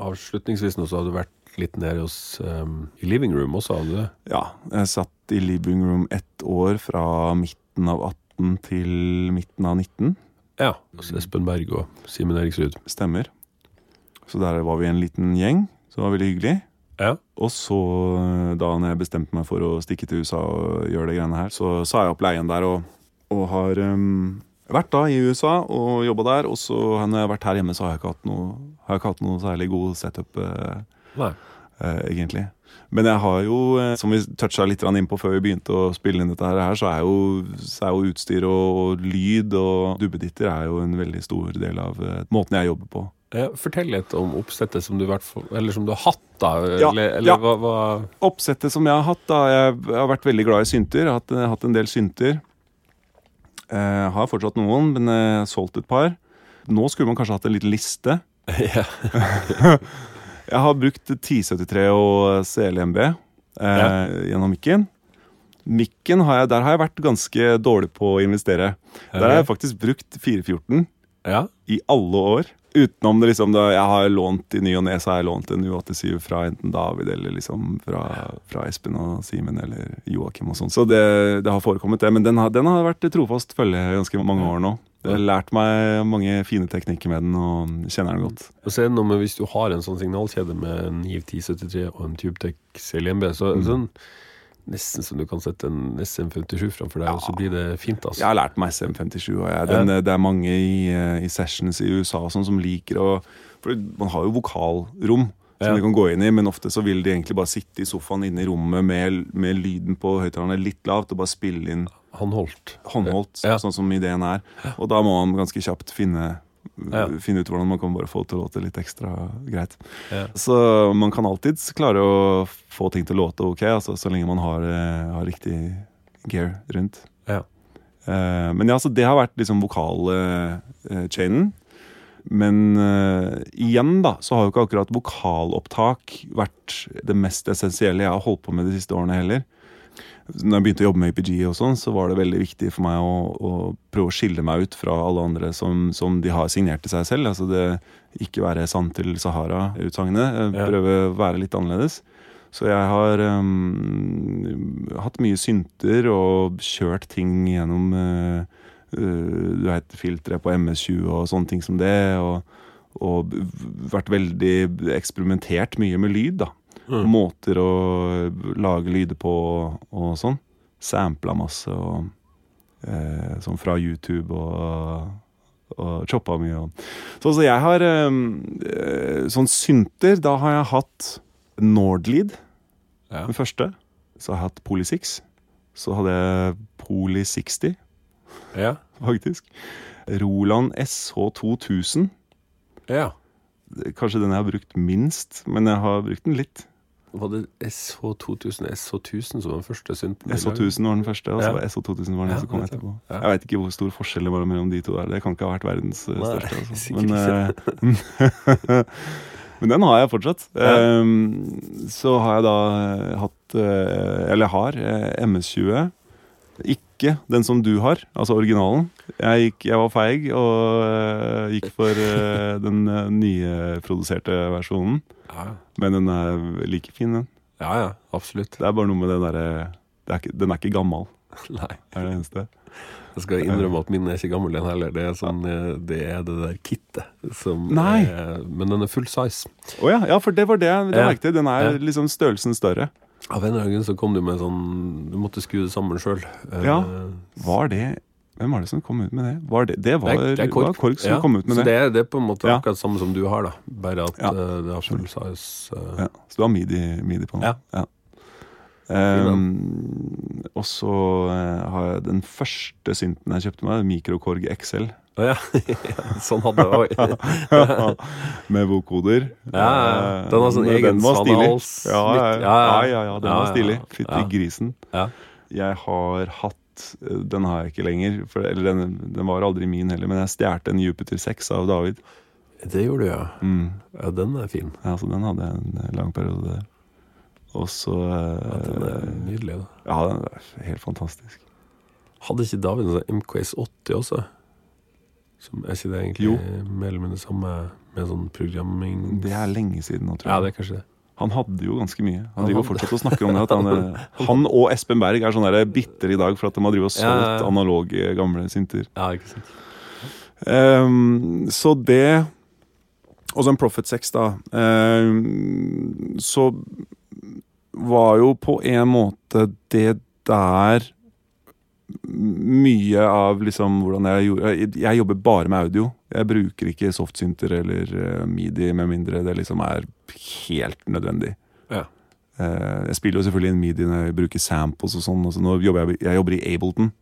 Avslutningsvis nå så har du vært litt nede hos um, i living room også, hadde du det? Ja, jeg satt i living room ett år fra midten av 18 til midten av 19. Ja. Hos Espen Berg og Simen Eriksrud. Stemmer. Så der var vi en liten gjeng, så det var veldig hyggelig. Ja. Og så, da når jeg bestemte meg for å stikke til USA og gjøre det greiene her, så sa jeg opp leien der og, og har um, vært da i USA og jobba der. Og så når jeg har vært her hjemme, så har jeg ikke hatt noe, har jeg ikke hatt noe særlig god setup, eh, Nei. eh, egentlig. Men jeg har jo, eh, som vi toucha litt innpå inn på før vi begynte å spille inn dette her, så er jo, så er jo utstyr og, lyd og duppeditter er jo en veldig stor del av måten jeg jobber på. Fortell litt om oppsettet som du, som du har hatt, da. Ja, eller eller ja. hva, hva Oppsettet som jeg har hatt, da Jeg har vært veldig glad i synter. Jeg har hatt, hatt en del synter. Jeg har fortsatt noen, men har solgt et par. Nå skulle man kanskje hatt en liten liste. ja. Jeg har brukt 1073 og CLMB eh, gjennom mikken. Mikken har jeg, der har jeg vært ganske dårlig på å investere. Der har jeg faktisk brukt 414 ja. i alle år. Utenom det liksom da jeg har lånt i ny og ne, så har jeg lånt en U87 fra enten David eller liksom fra, fra Espen og Simen eller Joakim og sånn. Så det, det har forekommet, det. Men den har, den har vært trofast følge i ganske mange år nå. Jeg har lært meg mange fine teknikker med den og kjenner den godt. Og så er det noe med hvis du har en sånn signalkjede med en NIV 1073 og en TubeTech CLMB, så det sånn nesten som du kan sette en SM57 framfor deg, og så blir det fint, altså. Jeg har lært meg SM57, og jeg, den, det er mange i, eh, i sessions i USA sånn som liker å For man har jo vokalrom som Ja. de kan gå inn i, men ofte så vil de egentlig bare sitte i sofaen inne i rommet med, med lyden på høyttalerne litt lavt og bare spille inn Håndholdt. håndholdt, Ja. sånn som ideen er. Og da må man ganske kjapt finne, Ja. finne ut hvordan man kan bare få til å låte litt ekstra greit. Ja. Så man kan alltids klare å få ting til å låte ok, altså, så lenge man har, eh, har riktig gear rundt. Ja. Uh, men ja, så det har vært liksom vokalchainen. Men uh, igjen, da, så har jo ikke akkurat vokalopptak vært det mest essensielle jeg har holdt på med de siste årene heller. Når jeg begynte å jobbe med APG, og sånn, så var det veldig viktig for meg å, å prøve å skille meg ut fra alle andre som, som de har signert til seg selv. Altså det ikke være sant til Sahara-utsagnet. eh, Prøve å være litt annerledes. Så jeg har um, hatt mye synter og kjørt ting gjennom uh, uh, du vet, filtre på MS20 og sånne ting som det. Og, og vært veldig eksperimentert mye med lyd, da. Mm. Måter å lage lyder på og sånn. Sampla masse og eh, sånn fra YouTube og, og choppa mye. Og. Så, så jeg har eh, Sånn synter, da har jeg hatt Nordlead, Ja. den første. Så har jeg hatt Poli 6. Så hadde jeg Poly 60, Ja. faktisk. Roland SH2000. ja. Kanskje den jeg har brukt minst, men jeg har brukt den litt. Var det SH2000 SH1000 som var den første synten? SH1000 var den første, og så var SH2000 var den Ja, som kom etterpå. Ja. Jeg veit ikke hvor stor forskjell det var mellom de to der. Det kan ikke ha vært verdens eh, Nei, største. Altså. Men, eh, men den har jeg fortsatt. Ja. Um, så har jeg da eh, hatt Eller har eh, MS-20. Ikke den som du har, altså originalen. Jeg, gikk, jeg var feig og eh, gikk for eh, den uh, nyproduserte versjonen. Ja. Men den er like fin, den. ja, ja, absolutt. Det er bare noe med det derre det er ikke- Den er ikke gammel, Nei. er det eneste. Jeg skal innrømme at min er ikke gammel, den heller. Det er, sånn, eh, det, er det der kittet som Nei. er Men den er full size. Å ja, ja, for det var det jeg det Ja. merket. Den er liksom størrelsen større. Av en eller annen grunn så kom du med sånn Du måtte skru det sammen sjøl. Ja. Var det Hvem var det som kom ut med det? Var det, det var, Det er- det er var Kork. som Ja, kom ut med så det. det. er- Det er på en måte Ja. akkurat samme som du har, da. Bare at Ja. eh, det har full size. Uh... Ja, så du har midi, midi på den? Ja. Ehm, og så eh, har jeg den første synten jeg kjøpte meg, Mikrokorg XL. Oh, ja. sånn hadde jeg òg. med vokoder. Ja, ja. Den har sånn egen den var stilig. svanehals. Ja, ja, ja, ja, den var stilig. Fytti grisen. Ja. Jeg har hatt eh, Den har jeg ikke lenger, for, eller den, den var aldri min heller, men jeg stjal en Jupiter 6 av David. Det gjorde du, ja. Mm. ja. Den er fin. Ja, så den hadde jeg en eh, lang periode der. Og så Ja, den er eh, nydelig. da. Ja, den er helt fantastisk. Hadde ikke David en sånn MKS 80 også? Som, er ikke det egentlig Jo. mer eller mindre samme med sånn programming Det er lenge siden nå, tror jeg. Ja, det er kanskje det. Han hadde jo ganske mye. Han driver fortsatt og snakker om det. Han, eh, han og Espen Berg er sånn bitter i dag for at de har drivet og Ja, ja, solgt ja. analoge gamle synter. Ja, ikke sant. Um, så det Og så en Profit 6, da. Um, så var jo på en måte det der mye av liksom hvordan jeg gjorde Jeg, jeg jobber bare med audio. Jeg bruker ikke softsynter eller medie midi med mindre det liksom er helt nødvendig. Ja. Eh, jeg spiller jo selvfølgelig inn midi når jeg bruker samples og sånn. Så nå jobber jeg, jeg jobber i Ableton.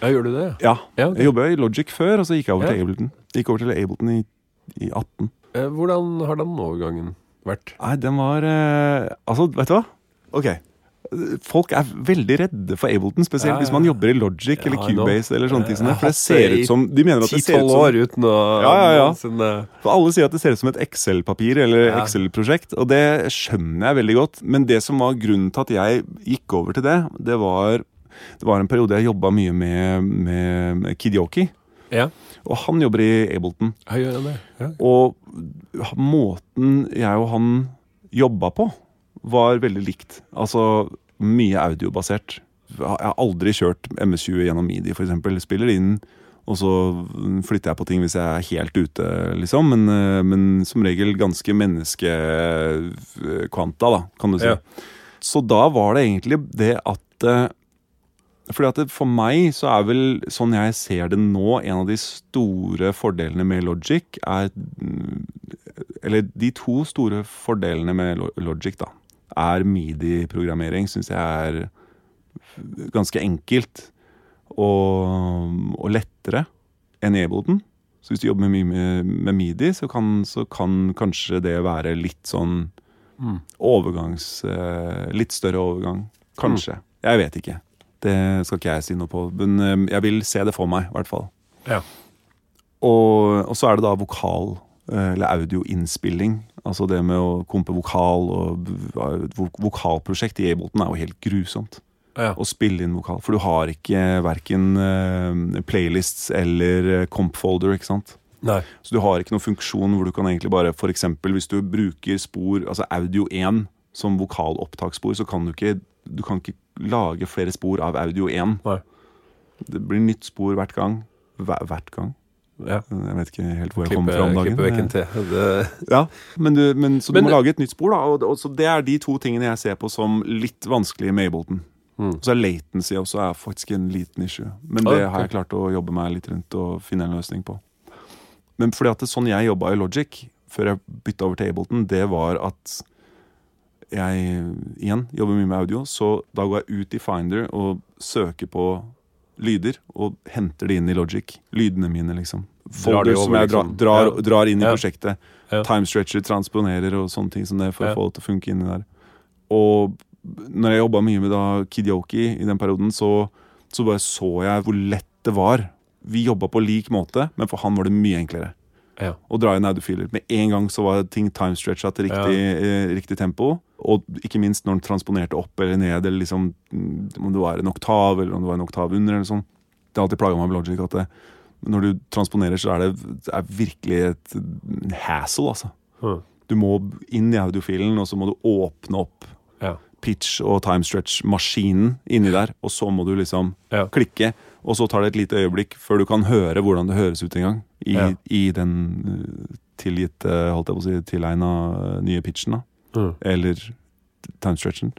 Ja, gjør du det? Ja, Ja, okay. jeg jobba i Logic før, og så gikk jeg over Ja. til Ableton. Gikk over til Ableton i, i 18. Eh, Hvordan har den overgangen vært? Nei, den var eh, Altså, vet du hva? Ok. Folk er veldig redde for Ableton, spesielt Ja, ja. hvis man jobber i Logic eller Ja. Cubase. eller sånne ting For det ser ut som De mener at det ser ut som år uten å Ja, ja, ja. noensinne- For alle sier at det ser ut som et Excel-papir eller Ja. Excel-prosjekt, og det skjønner jeg veldig godt. Men det som var grunnen til at jeg gikk over til det, det var det var en periode jeg jobba mye med, med, Kidyoki. Ja, Og han jobber i Ableton. det. Ja. Og måten jeg og han jobba på, var veldig likt. Altså mye audiobasert. Jeg har aldri kjørt MS-20 gjennom midi, f.eks. Spiller inn, og så flytter jeg på ting hvis jeg er helt ute, liksom. Men, eh, men som regel ganske menneskekvanta, da, kan du si. Ja. Så da var det egentlig det at eh, fordi at det, For meg så er vel, sånn jeg ser det nå, en av de store fordelene med Logic er mm, Eller de to store fordelene med Logic, da, er midi-programmering. Syns jeg er ganske enkelt og, og lettere enn e-boden Så hvis du jobber mye med, med midi, så kan, så kan kanskje det være litt sånn Mm. overgangs... eh, litt større overgang. Kanskje. Jeg vet ikke. Det skal ikke jeg si noe på. Men eh, jeg vil se det for meg, i hvert fall. Ja. Og, og så er det da vokal, eller audioinnspilling. Altså det med å kompe vokal og Vokalprosjekt i Ableton er jo helt grusomt. Ja. Å spille inn vokal. For du har ikke verken eh, playlists eller eh, comp-folder, ikke sant. Nei. Så du har ikke noen funksjon hvor du kan egentlig bare eksempel hvis du bruker spor, altså audio 1 som vokalopptaksspor, så kan du ikke Du kan ikke lage flere spor av audio 1. Nei. Det blir nytt spor hvert gang. Hver, hvert gang. Ja. Jeg vet ikke helt hvor jeg Klippe, kom fra om dagen. klippe vekken til. Det, Ja, men du, men, så du Men- må lage et nytt spor, da. Og, og, så det er de to tingene jeg ser på som litt vanskelig med Ableton. Mm. Så er latency også er faktisk en liten issue. Men Ah, det okay. har jeg klart å jobbe meg litt rundt og finne en løsning på. Men fordi at det, sånn jeg jobba i Logic før jeg bytta over til Ableton, det var at jeg igjen jobber mye med audio, så da går jeg ut i Finder og søker på lyder og henter det inn i Logic. Lydene mine, liksom. Drar de som jeg drar, liksom. drar, Ja. drar inn i Ja. prosjektet. Ja. Timestretcher, transponerer og sånne ting som det for å få det til å funke inni der. Og når jeg jobba mye med da Kidyoki i den perioden, så, så bare så jeg hvor lett det var. Vi jobba på lik måte, men for han var det mye enklere Ja. og dra inn audiofiler. Med en gang så var ting timestretcha til riktig, eh, riktig tempo. Og ikke minst når den transponerte opp eller ned, eller liksom mm, om det var en oktav eller om det var en oktav under. eller sånn. Det har alltid plaga meg med Logic at det, når du transponerer, så er det, er virkelig et hassle, altså. Hm. Du må inn i audiofilen, og så må du åpne opp Ja. pitch- og timestretch-maskinen inni der, og så må du liksom Ja. klikke, og så tar det et lite øyeblikk før du kan høre hvordan det høres ut en gang i, Ja. i den uh, tilgitte, holdt jeg på å si, tilegna nye pitchen, da. Mm. Eller timestretchen.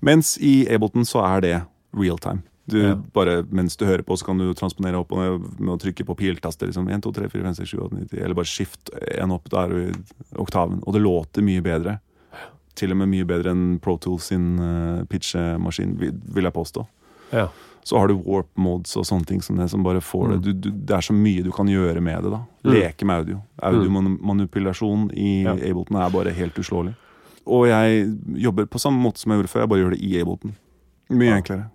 Mens i Ableton så er det real time. Du, Ja. bare Mens du hører på, så kan du transponere opp og ned med å trykke på piltaster. Liksom. 1, 2, 3, 4, 5, 6, 7, 8, 9, 10. Eller bare skift en opp Da er du i oktaven. Og det låter mye bedre. Til og med mye bedre enn Pro Tools sin uh, pitchemaskin, vil, vil jeg påstå. Ja. Så har du warp modes og sånne ting som det, som bare får det. Du, du, det er så mye du kan gjøre med det. da Mm. Leke med audio. Audiomanipulasjon i Ja. Ableton er bare helt uslåelig. Og jeg jobber på samme måte som jeg gjorde før, jeg bare gjør det i Ableton. Mye Ja. enklere.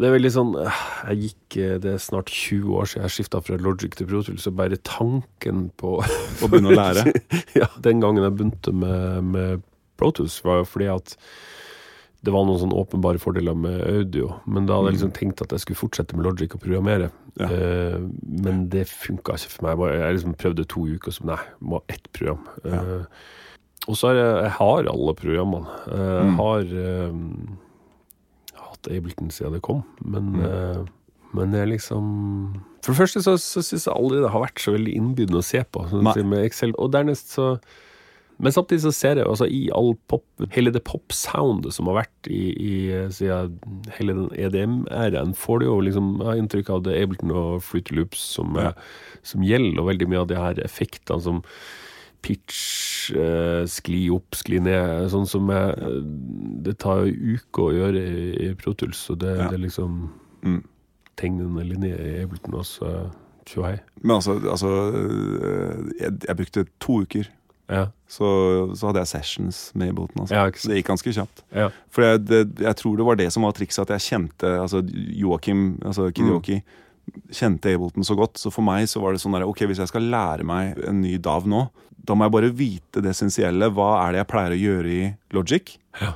Det er veldig sånn eh, Jeg gikk eh, Det er snart 20 år siden jeg skifta fra Logic til Pro Tools, så bare tanken på Å begynne å lære. ja, Den gangen jeg begynte med, med Pro Tools, var jo fordi at det var noen sånn åpenbare fordeler med audio. Men da hadde jeg liksom tenkt at jeg skulle fortsette med Logic og programmere. Ja. Uh, men det funka ikke for meg. Jeg liksom prøvde to uker, og så nei, må ha ett program. Eh, og så har jeg, jeg har alle programmene. Eh, jeg Mm. har eh, hatt Ableton siden det kom, men Mm. uh, men er liksom For det første så, så syns jeg aldri det har vært så veldig innbydende å se på. sånn Med Excel. Og dernest så Men samtidig så ser jeg altså i all pop Hele det pop-soundet som har vært i, i siden hele den EDM-æraen, får du jo liksom jeg inntrykk av det Ableton og Fruity Loops som, Ja. som gjelder, og veldig mye av de her effektene som pitch, eh, skli opp, skli ned. Sånn som jeg, Det tar jo uker å gjøre i, i Pro Tools, så det, Ja. det liksom Mm. tegnende linje i Ableton også. Tjohei. Men altså, altså øh, jeg, jeg brukte to uker. Ja. Så, så hadde jeg sessions med Ableton. Altså. Ja, Så det gikk ganske kjapt. Ja. For jeg, det, jeg tror det var det som var trikset, at jeg kjente altså Joakim, altså Kidyoki, kjente Ableton så godt. Så for meg så var det sånn der, ok, hvis jeg skal lære meg en ny DAV nå, da må jeg bare vite det essensielle. Hva er det jeg pleier å gjøre i Logic? Ja.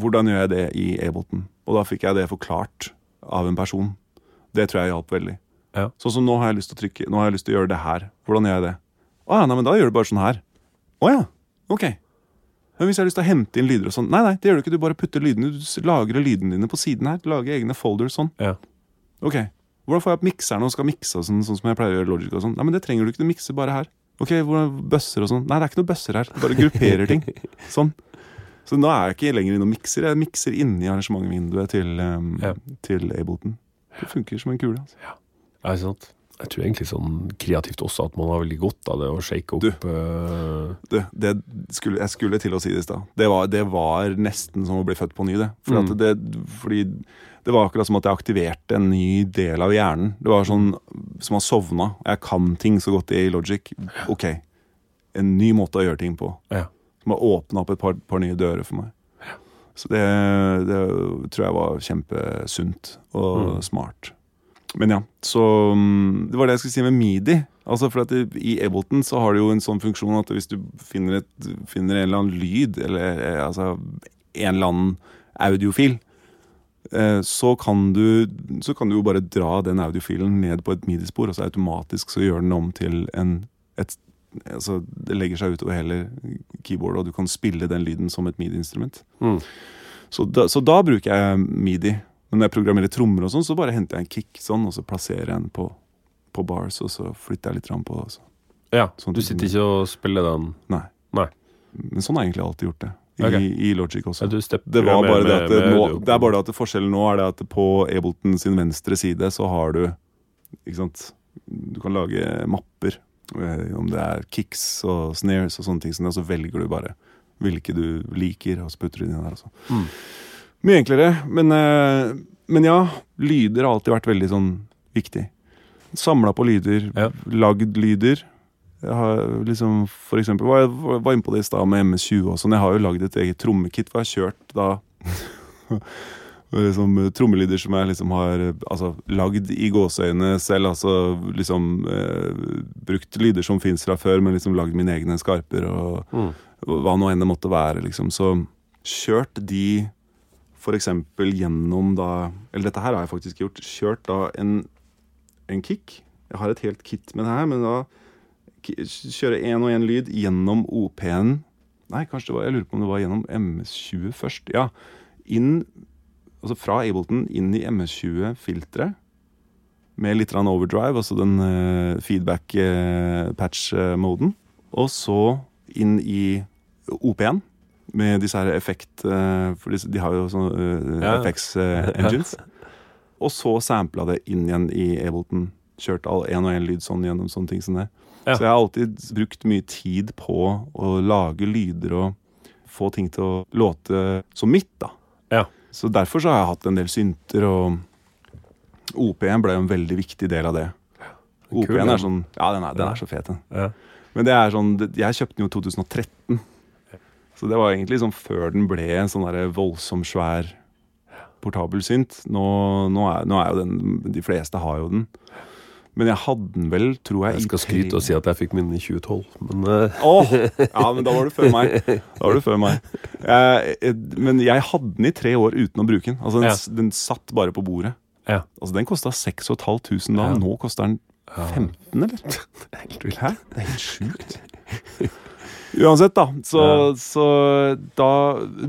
Hvordan gjør jeg det i Ableton? Og da fikk jeg det forklart av en person. Det tror jeg hjalp veldig. Ja. Sånn som nå har jeg lyst til å trykke, nå har jeg lyst til å gjøre det her. Hvordan gjør jeg det? Å ja, nei, men da gjør du bare sånn her. Å ja, ok. Men hvis jeg har lyst til å hente inn lyder og sånn Nei, nei, det gjør du ikke. Du bare putter lydene Du lagrer lydene dine på siden her. Lager egne folders sånn. Ja. Ok. Hvordan får jeg opp mikseren og skal mikse og sånn, sånn som jeg pleier å gjøre Logic og sånn? Nei, men det trenger du ikke. Du mikser bare her. Ok, hvordan bøsser og sånn? Nei, det er ikke noe bøsser her. Du bare grupperer ting. Sånn. Så nå er jeg ikke lenger inne og mikser. Jeg mikser inni arrangementvinduet til, um, Ja. til Ableton. Det funker som en kule. Altså. Ja, er sant? Jeg tror egentlig sånn kreativt også at man har veldig godt av det å shake opp Du. eh, Det, det skulle, jeg skulle til å si det i stad. Det, var- det var nesten som å bli født på ny, det. For Mm. at det. Fordi det var akkurat som at jeg aktiverte en ny del av hjernen. Det var sånn som har sovna. Jeg kan ting så godt i Logic. Ok, en ny måte å gjøre ting på. Ja. Som har åpna opp et par, par nye dører for meg. Så det, det tror jeg var kjempesunt og Mm. smart. Men ja, så mm, Det var det jeg skulle si med midi. Altså for at I Ableton så har det jo en sånn funksjon at hvis du finner, et, finner en eller annen lyd, eller eh, altså en eller annen audiofil, eh, så kan du så kan du jo bare dra den audiofilen ned på et midi-spor, og så automatisk så gjør den om til en et, altså Det legger seg utover hele keyboardet, og du kan spille den lyden som et midi-instrument. Mm. Så, så da bruker jeg midi. Men når jeg programmerer trommer, og sånn, så bare henter jeg en kick sånn, og så plasserer jeg den på, på bars, og så flytter jeg litt fram på det. Også. ja. Sånn Du sitter ikke og spiller den Nei. Nei. Men sånn har jeg egentlig alltid gjort det. I, okay. i Logic også. Ja, Det, var bare det, at med nå, det er bare det at forskjellen nå er det at på Ableton sin venstre side så har du Ikke sant Du kan lage mapper. Eh, Om det er kicks og snares og sånne ting, så velger du bare hvilke du liker, og så putter du inn der. Altså. Mm. Mye enklere. Men, eh, men ja, lyder har alltid vært veldig sånn viktig. Samla på lyder, Ja. lagd lyder. Jeg har liksom, for eksempel, var, jeg var inne på det i stad med MS-20 og sånn. Jeg har jo lagd et eget trommekit, hvor jeg har kjørt da liksom, trommelyder som jeg liksom har eh, altså, lagd i gåseøyne selv. Altså liksom eh, brukt lyder som fins fra før, men liksom lagd mine egne skarper og Mm. hva nå enn det måtte være, liksom. Så kjørt de eksempel gjennom da Eller dette her har jeg faktisk gjort. Kjørt da en, en kick. Jeg har et helt kit med det her, men da kjøre én og én lyd gjennom OP-en Nei, kanskje det var, jeg lurer på om det var gjennom MS20 først. Ja. Inn Altså fra Ableton inn i MS20-filteret med litt overdrive, altså den uh, feedback-patch-moden. og så inn i OP-en med disse her effekt... eh, for disse, de har jo sånne uh, Ja. FX-engines. og så sampla det inn igjen i Ableton. Kjørt all én og én lyd sånn gjennom sånne ting som det. Ja. Så jeg har alltid brukt mye tid på å lage lyder og få ting til å låte som mitt, da. Ja. Så derfor så har jeg hatt en del synter, og OP-en ble jo en veldig viktig del av det. OP-en er sånn Ja, den er, den er så fet, den. Ja. Men det er sånn Jeg kjøpte den jo i 2013. Så det var egentlig liksom før den ble en sånn der voldsom svær portabel synt. Nå, nå, er, nå er jo den De fleste har jo den. Men jeg hadde den vel, tror jeg Jeg skal skryte og si at jeg fikk min i 2012, men uh. Åh, Ja, men da var du før meg. Da var du før meg. Jeg, jeg, men jeg hadde den i tre år uten å bruke den. Altså, den, Ja. den satt bare på bordet. Ja. Altså, Den kosta 6500 da. Ja. Nå koster den 15, eller? Helt vilt. Hæ? Det er helt sjukt. Uansett, da. Så, Ja. så da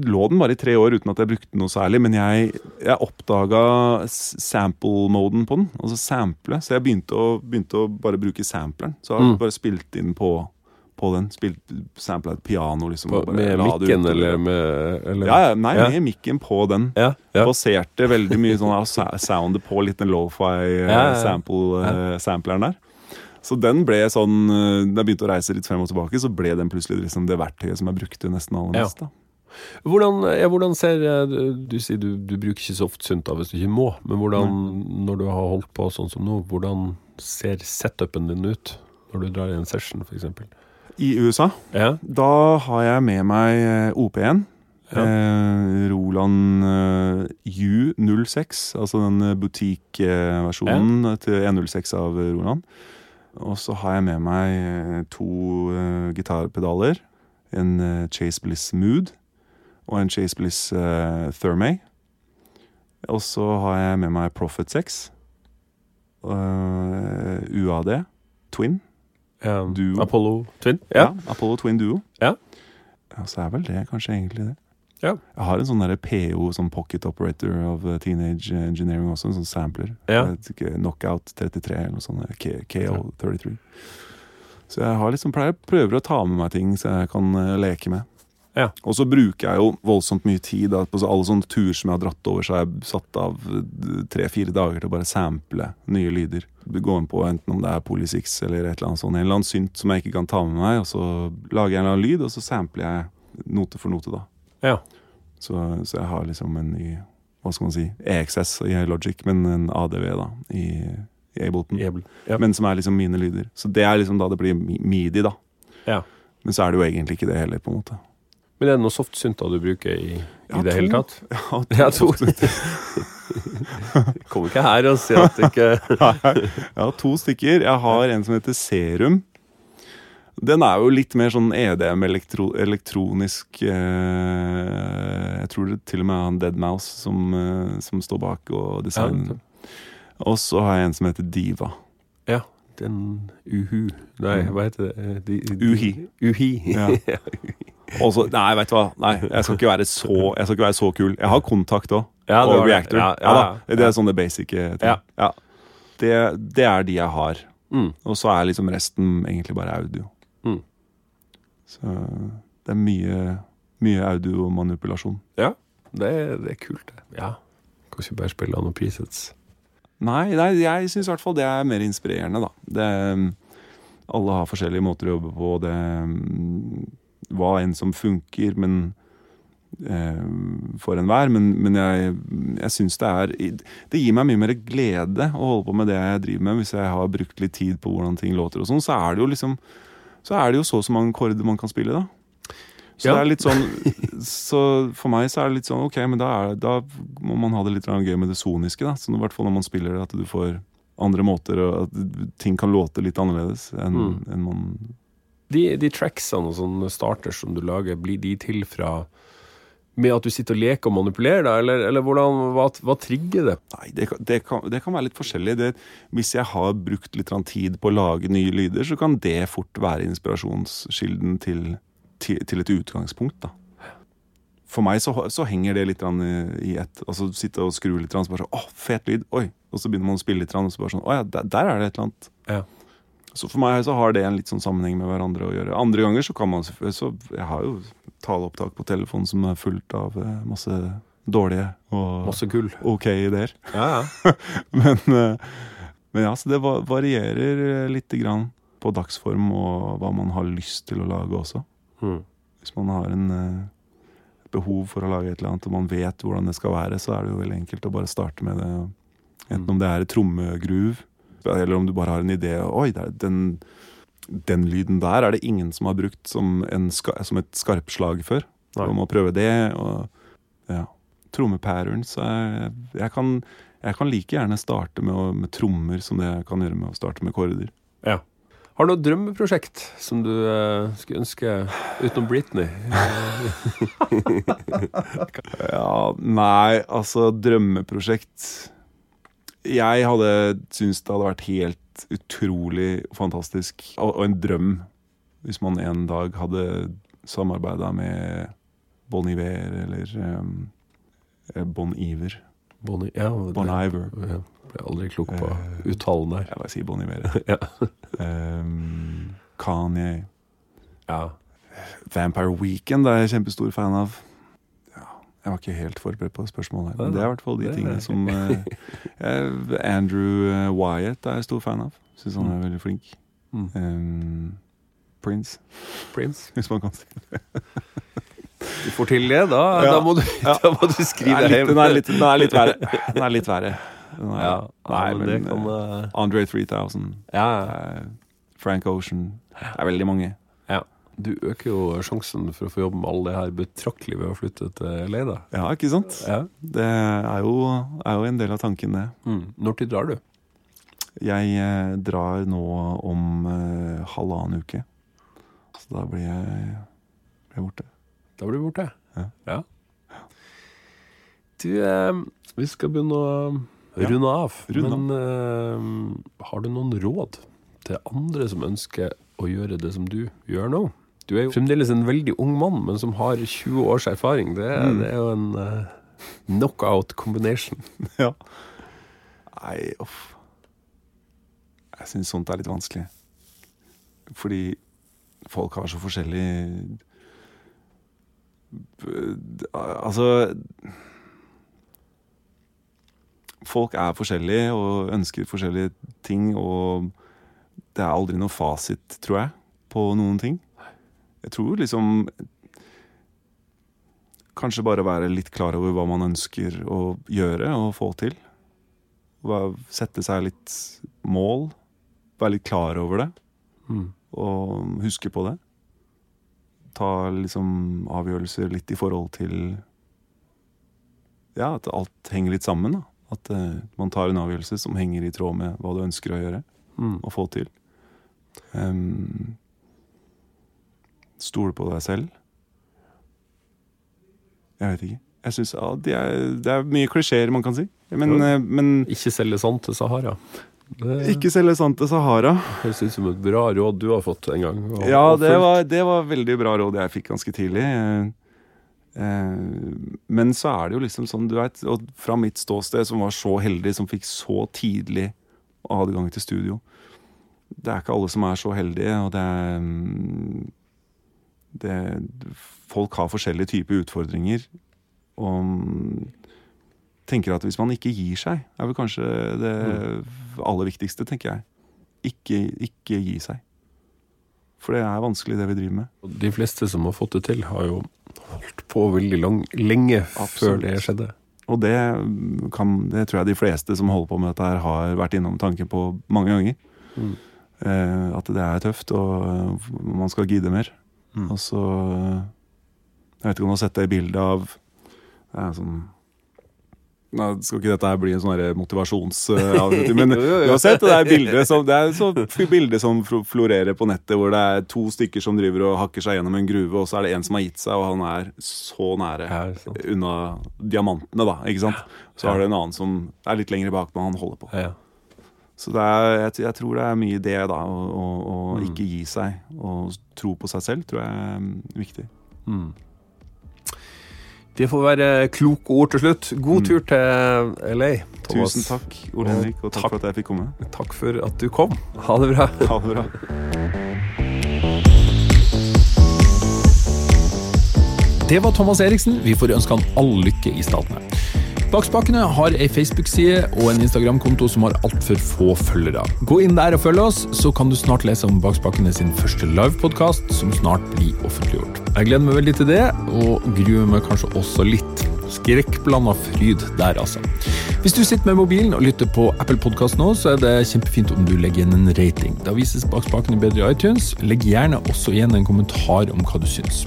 lå den bare i tre år uten at jeg brukte den noe særlig. Men jeg, jeg oppdaga sample-moden på den. Altså sample. Så jeg begynte å, begynte å bare bruke sampleren. Så jeg Mm. bare spilt inn på, på den. Spilt Sampla et piano, liksom. På, med mikken eller med eller? Ja, ja, nei, med mikken på den. Ja, ja. Baserte veldig mye sånn soundet på litt den Ja, ja, ja. lofi-sampleren der. Så den ble sånn eh, Da jeg begynte å reise litt frem og tilbake, så ble den plutselig liksom det verktøyet som jeg brukte nesten aller mest. Ja. Hvordan, ja, hvordan ser eh, Du, sier du, du bruker ikke så ofte Sunta hvis du ikke må, men hvordan, når du har holdt på sånn som nå, hvordan ser setupen din ut når du drar i en session, f.eks.? I USA Ja. da har jeg med meg eh, OP1. Ja. Eh, Roland eh, U06, altså den butikkversjonen til 106 av Roland. Og så har jeg med meg eh, to uh, gitarpedaler. En uh, Chase Bliss Mood og en Chase Bliss uh, Thermay. Og så har jeg med meg Prophet 6. Uh, UAD. Twin. Um. Apollo Twin? Ja. Apollo Twin Duo. Ja. Ja, så er vel det kanskje egentlig det. Ja. Jeg har en sånn der PO, sånn Pocket Operator of uh, Teenage Engineering også, en sånn sampler. Ja. Ikke, Knockout 33 eller noe sånt. KO 33. Så jeg har liksom pleier, prøver å ta med meg ting så jeg kan uh, leke med. Ja. Og så bruker jeg jo voldsomt mye tid. Da, på så alle sånne turer som jeg har dratt over, så har jeg satt av tre-fire dager til å bare sample nye lyder. Gå inn på enten om det er Polysix eller et eller annet sånt, en eller annen synt som jeg ikke kan ta med meg, og så lager jeg en eller annen lyd, og så sampler jeg note for note, da. Ja. Så, så jeg har liksom en ny Hva skal man si? EXS i Logic, men en ADV, da, i, i Ableton. Able, Ja. Men som er liksom mine lyder. Så det er liksom da det blir mi- midi, da. Ja. Men så er det jo egentlig ikke det heller, på en måte. Men er det noen softsynter du bruker i, i Ja, det to. hele tatt? Ja, Ja, to. Kommer ikke her og sier at det ikke Jeg har to stykker. Jeg har en som heter Serum. Den er jo litt mer sånn EDM, elektro, elektronisk eh, Jeg tror det til og med er han Deadmouse som, eh, som står bak og designer. og så har jeg en som heter Diva. Ja, den Uhu Nei, hva heter det? Eh, De, de, Uhi. Uhi. Ja. Og så, nei, vet du hva. Nei, jeg skal ikke være så, jeg skal ikke være så kul. Jeg har kontakt òg. Ja, og reactor. Ja, Ja, ja, ja. Det er sånne basic eh, ting. Ja. Det, det er de jeg har. Mm. Og så er liksom resten egentlig bare audio. Mm. Så det er mye, mye audiomanipulasjon. Ja, det, er- det er kult, det. Ja. Kan ikke bare spille av noen presets. Nei, nei jeg syns i hvert fall det er mer inspirerende, da. Det, alle har forskjellige måter å jobbe på, det mm, hva enn som funker, men eh, for enhver. Men, men jeg, jeg syns det er Det gir meg mye mer glede å holde på med det jeg driver med, hvis jeg har brukt litt tid på hvordan ting låter og sånn. Så er det jo liksom Så er det jo så og så mange akkorder man kan spille, da. Så Ja. det er litt sånn Så for meg så er det litt sånn Ok, men da, er, da må man ha det litt gøy med det soniske, da. Så i hvert fall når man spiller det, at du får andre måter, og at ting kan låte litt annerledes enn Mm. en man De, de tracksene og sånne starters som du lager, blir de til fra med at du sitter og leker og manipulerer, deg, Eller, eller hvordan, hva, hva trigger det? Nei, det, det, kan, det kan være litt forskjellig. Det, hvis jeg har brukt litt tid på å lage nye lyder, så kan det fort være inspirasjonskilden til, til, til et utgangspunkt. da. For meg så, så henger det litt i, ett. Altså sitte og skru litt, og så bare sånn, åh, fet lyd, oi. Og så begynner man å spille litt, og så bare sånn, å ja, der, der er det et eller annet. Ja. Så for meg så har det en litt sånn sammenheng med hverandre å gjøre. Andre ganger så kan man så Jeg har jo taleopptak på telefonen som er fullt av eh, masse dårlige og Masse gull. ok ideer. Ja, ja. Men, eh, men ja, så det varierer eh, lite grann på dagsform og hva man har lyst til å lage også. Mm. Hvis man har en eh, behov for å lage et eller annet, og man vet hvordan det skal være, så er det jo veldig enkelt å bare starte med det. Enten om det er et trommegruv, eller om du bare har en idé. Oi, den, den lyden der er det ingen som har brukt som, en, som et skarpslag før. Nei. Og må prøve det. Og ja. Trommepatterns er jeg kan, jeg kan like gjerne starte med, å, med trommer som det jeg kan gjøre med å starte med kårder. ja. Har du noe drømmeprosjekt som du eh, skulle ønske utenom Britney? Ja, nei, altså drømmeprosjekt Jeg hadde syntes det hadde vært helt utrolig fantastisk, og, en drøm, hvis man en dag hadde samarbeida med Bon Iver eller um, Bon Iver. Bon, ja, Bon Iver. Ja, ble aldri klok på Eh, uttalen der. Jeg bare sier Bon Iver. Ja. Um, Kanye. Ja. Vampire Weekend er jeg kjempestor fan av. Jeg var ikke helt forberedt på spørsmålet, men det er i hvert fall de tingene som eh, Andrew eh, Wyatt er jeg stor fan av. Syns han er veldig flink. Mm. Um, Prince, Prince. hvis man kan si det. Du får til det, da, Ja. da, må, du, da må du skrive det litt, den er litt, den er litt verre. Den er litt verre. Er, Ja, nei, men men kan eh, Andre 3000, Ja, Frank Ocean Det er veldig mange. Ja. Du øker jo sjansen for å få jobb med alle det her betraktelig ved å flytte til Leida. Ja, ikke sant? Ja. Det er jo, er jo en del av tanken, det. Mm. Når tid drar du? Jeg eh, drar nå om eh, halvannen uke. Så da blir jeg, blir jeg borte. Da blir du borte. Ja. Du, eh, vi skal begynne å Ja. runde av. Runde. Men eh, har du noen råd til andre som ønsker å gjøre det som du gjør nå? Du er jo fremdeles en veldig ung mann, men som har 20 års erfaring. Det, Mm. det er jo en uh, knockout combination. Ja. Nei, uff. Jeg syns sånt er litt vanskelig. Fordi folk har så forskjellig Altså Folk er forskjellige og ønsker forskjellige ting, og det er aldri noe fasit, tror jeg, på noen ting. Jeg tror liksom Kanskje bare være litt klar over hva man ønsker å gjøre og få til. Sette seg litt mål. Være litt klar over det Mm. og huske på det. Ta liksom avgjørelser litt i forhold til Ja, at alt henger litt sammen. da. At uh, man tar en avgjørelse som henger i tråd med hva du ønsker å gjøre Mm. og få til. Um, Stole på deg selv. Jeg vet ikke. Jeg synes, ja, det, er, det er mye klisjeer man kan si. Men, eh, men Ikke selge sand til Sahara. Det ikke selge sand til Sahara. høres ut som et bra råd du har fått en gang. og- Ja, det var, det var veldig bra råd jeg fikk ganske tidlig. Eh, eh, Men så er det jo liksom sånn, du vet, og fra mitt ståsted, som var så heldig, som fikk så tidlig adgang til studio Det er ikke alle som er så heldige, og det er mm, det, Folk har forskjellige typer utfordringer. Og mm, tenker at hvis man ikke gir seg, er vel kanskje det aller viktigste, tenker jeg. Ikke, ikke gi seg. For det er vanskelig, det vi driver med. De fleste som har fått det til, har jo holdt på veldig lang, lenge før det skjedde. Og det, kan, det tror jeg de fleste som holder på med dette, her har vært innom tanken på mange ganger. Mm. Eh, at det er tøft, og eh, man skal gidde mer. Mm. Og så eh, Jeg vet ikke om du har sett det bildet av det er sånn Nei, skal ikke dette her bli en sånn motivasjonsavslutning, motivasjons... eh, men du har sett det der bildet som, det er så bildet bilde som florerer på nettet, hvor det er to stykker som driver og hakker seg gjennom en gruve, og så er det en som har gitt seg, og han er så nære Ja, unna diamantene, da. ikke sant? Så Ja. har du en annen som er litt lenger bak, men han holder på. Ja. Så det er, jeg, jeg tror det er mye det, da. Å, å, å Mm. ikke gi seg. Og tro på seg selv tror jeg er mm, viktig. Mm. Det får være kloke ord til slutt. God Mm. tur til LA, Thomas. Tusen takk, Ole Henrik, og takk, takk. for at jeg fikk komme. Takk for at du kom. Ha det bra. Ha det bra. Det var Thomas Eriksen. Vi får ønske han all lykke i statene. Bak spakene har ei Facebook-side og en Instagram-konto som har altfor få følgere. Gå inn der og følg oss, så kan du snart lese om Bakspakene sin første livepodkast, som snart blir offentliggjort. Jeg gleder meg veldig til det, og gruer meg kanskje også litt. Skrekkblanda fryd der, altså. Hvis du sitter med mobilen og lytter på Apple Podcast nå, så er det kjempefint om du legger igjen en rating. Da vises Bakspakene bedre i iTunes. Legg gjerne også igjen en kommentar om hva du syns.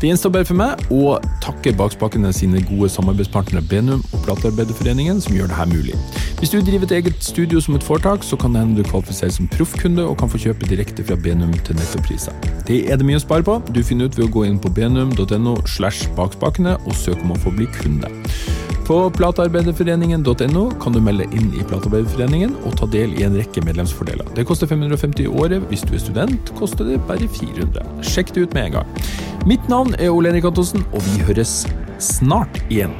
Det gjenstår bare for meg å takke Bakspakene sine gode samarbeidspartnere Benum og Platearbeiderforeningen, som gjør dette mulig. Hvis du driver et eget studio som et foretak, så kan det hende du kvalifiserer som proffkunde og kan få kjøpe direkte fra Benum til nettopriser. Det er det mye å spare på. Du finner ut ved å gå inn på benum.no slash bakspakene og søke om å få bli kunde. På platearbeiderforeningen.no kan du melde inn i Platearbeiderforeningen og ta del i en rekke medlemsfordeler. Det koster 550 i året. Hvis du er student, koster det bare 400. Sjekk det ut med en gang. Mitt navn er Ole Henrik Antonsen, og vi høres snart igjen.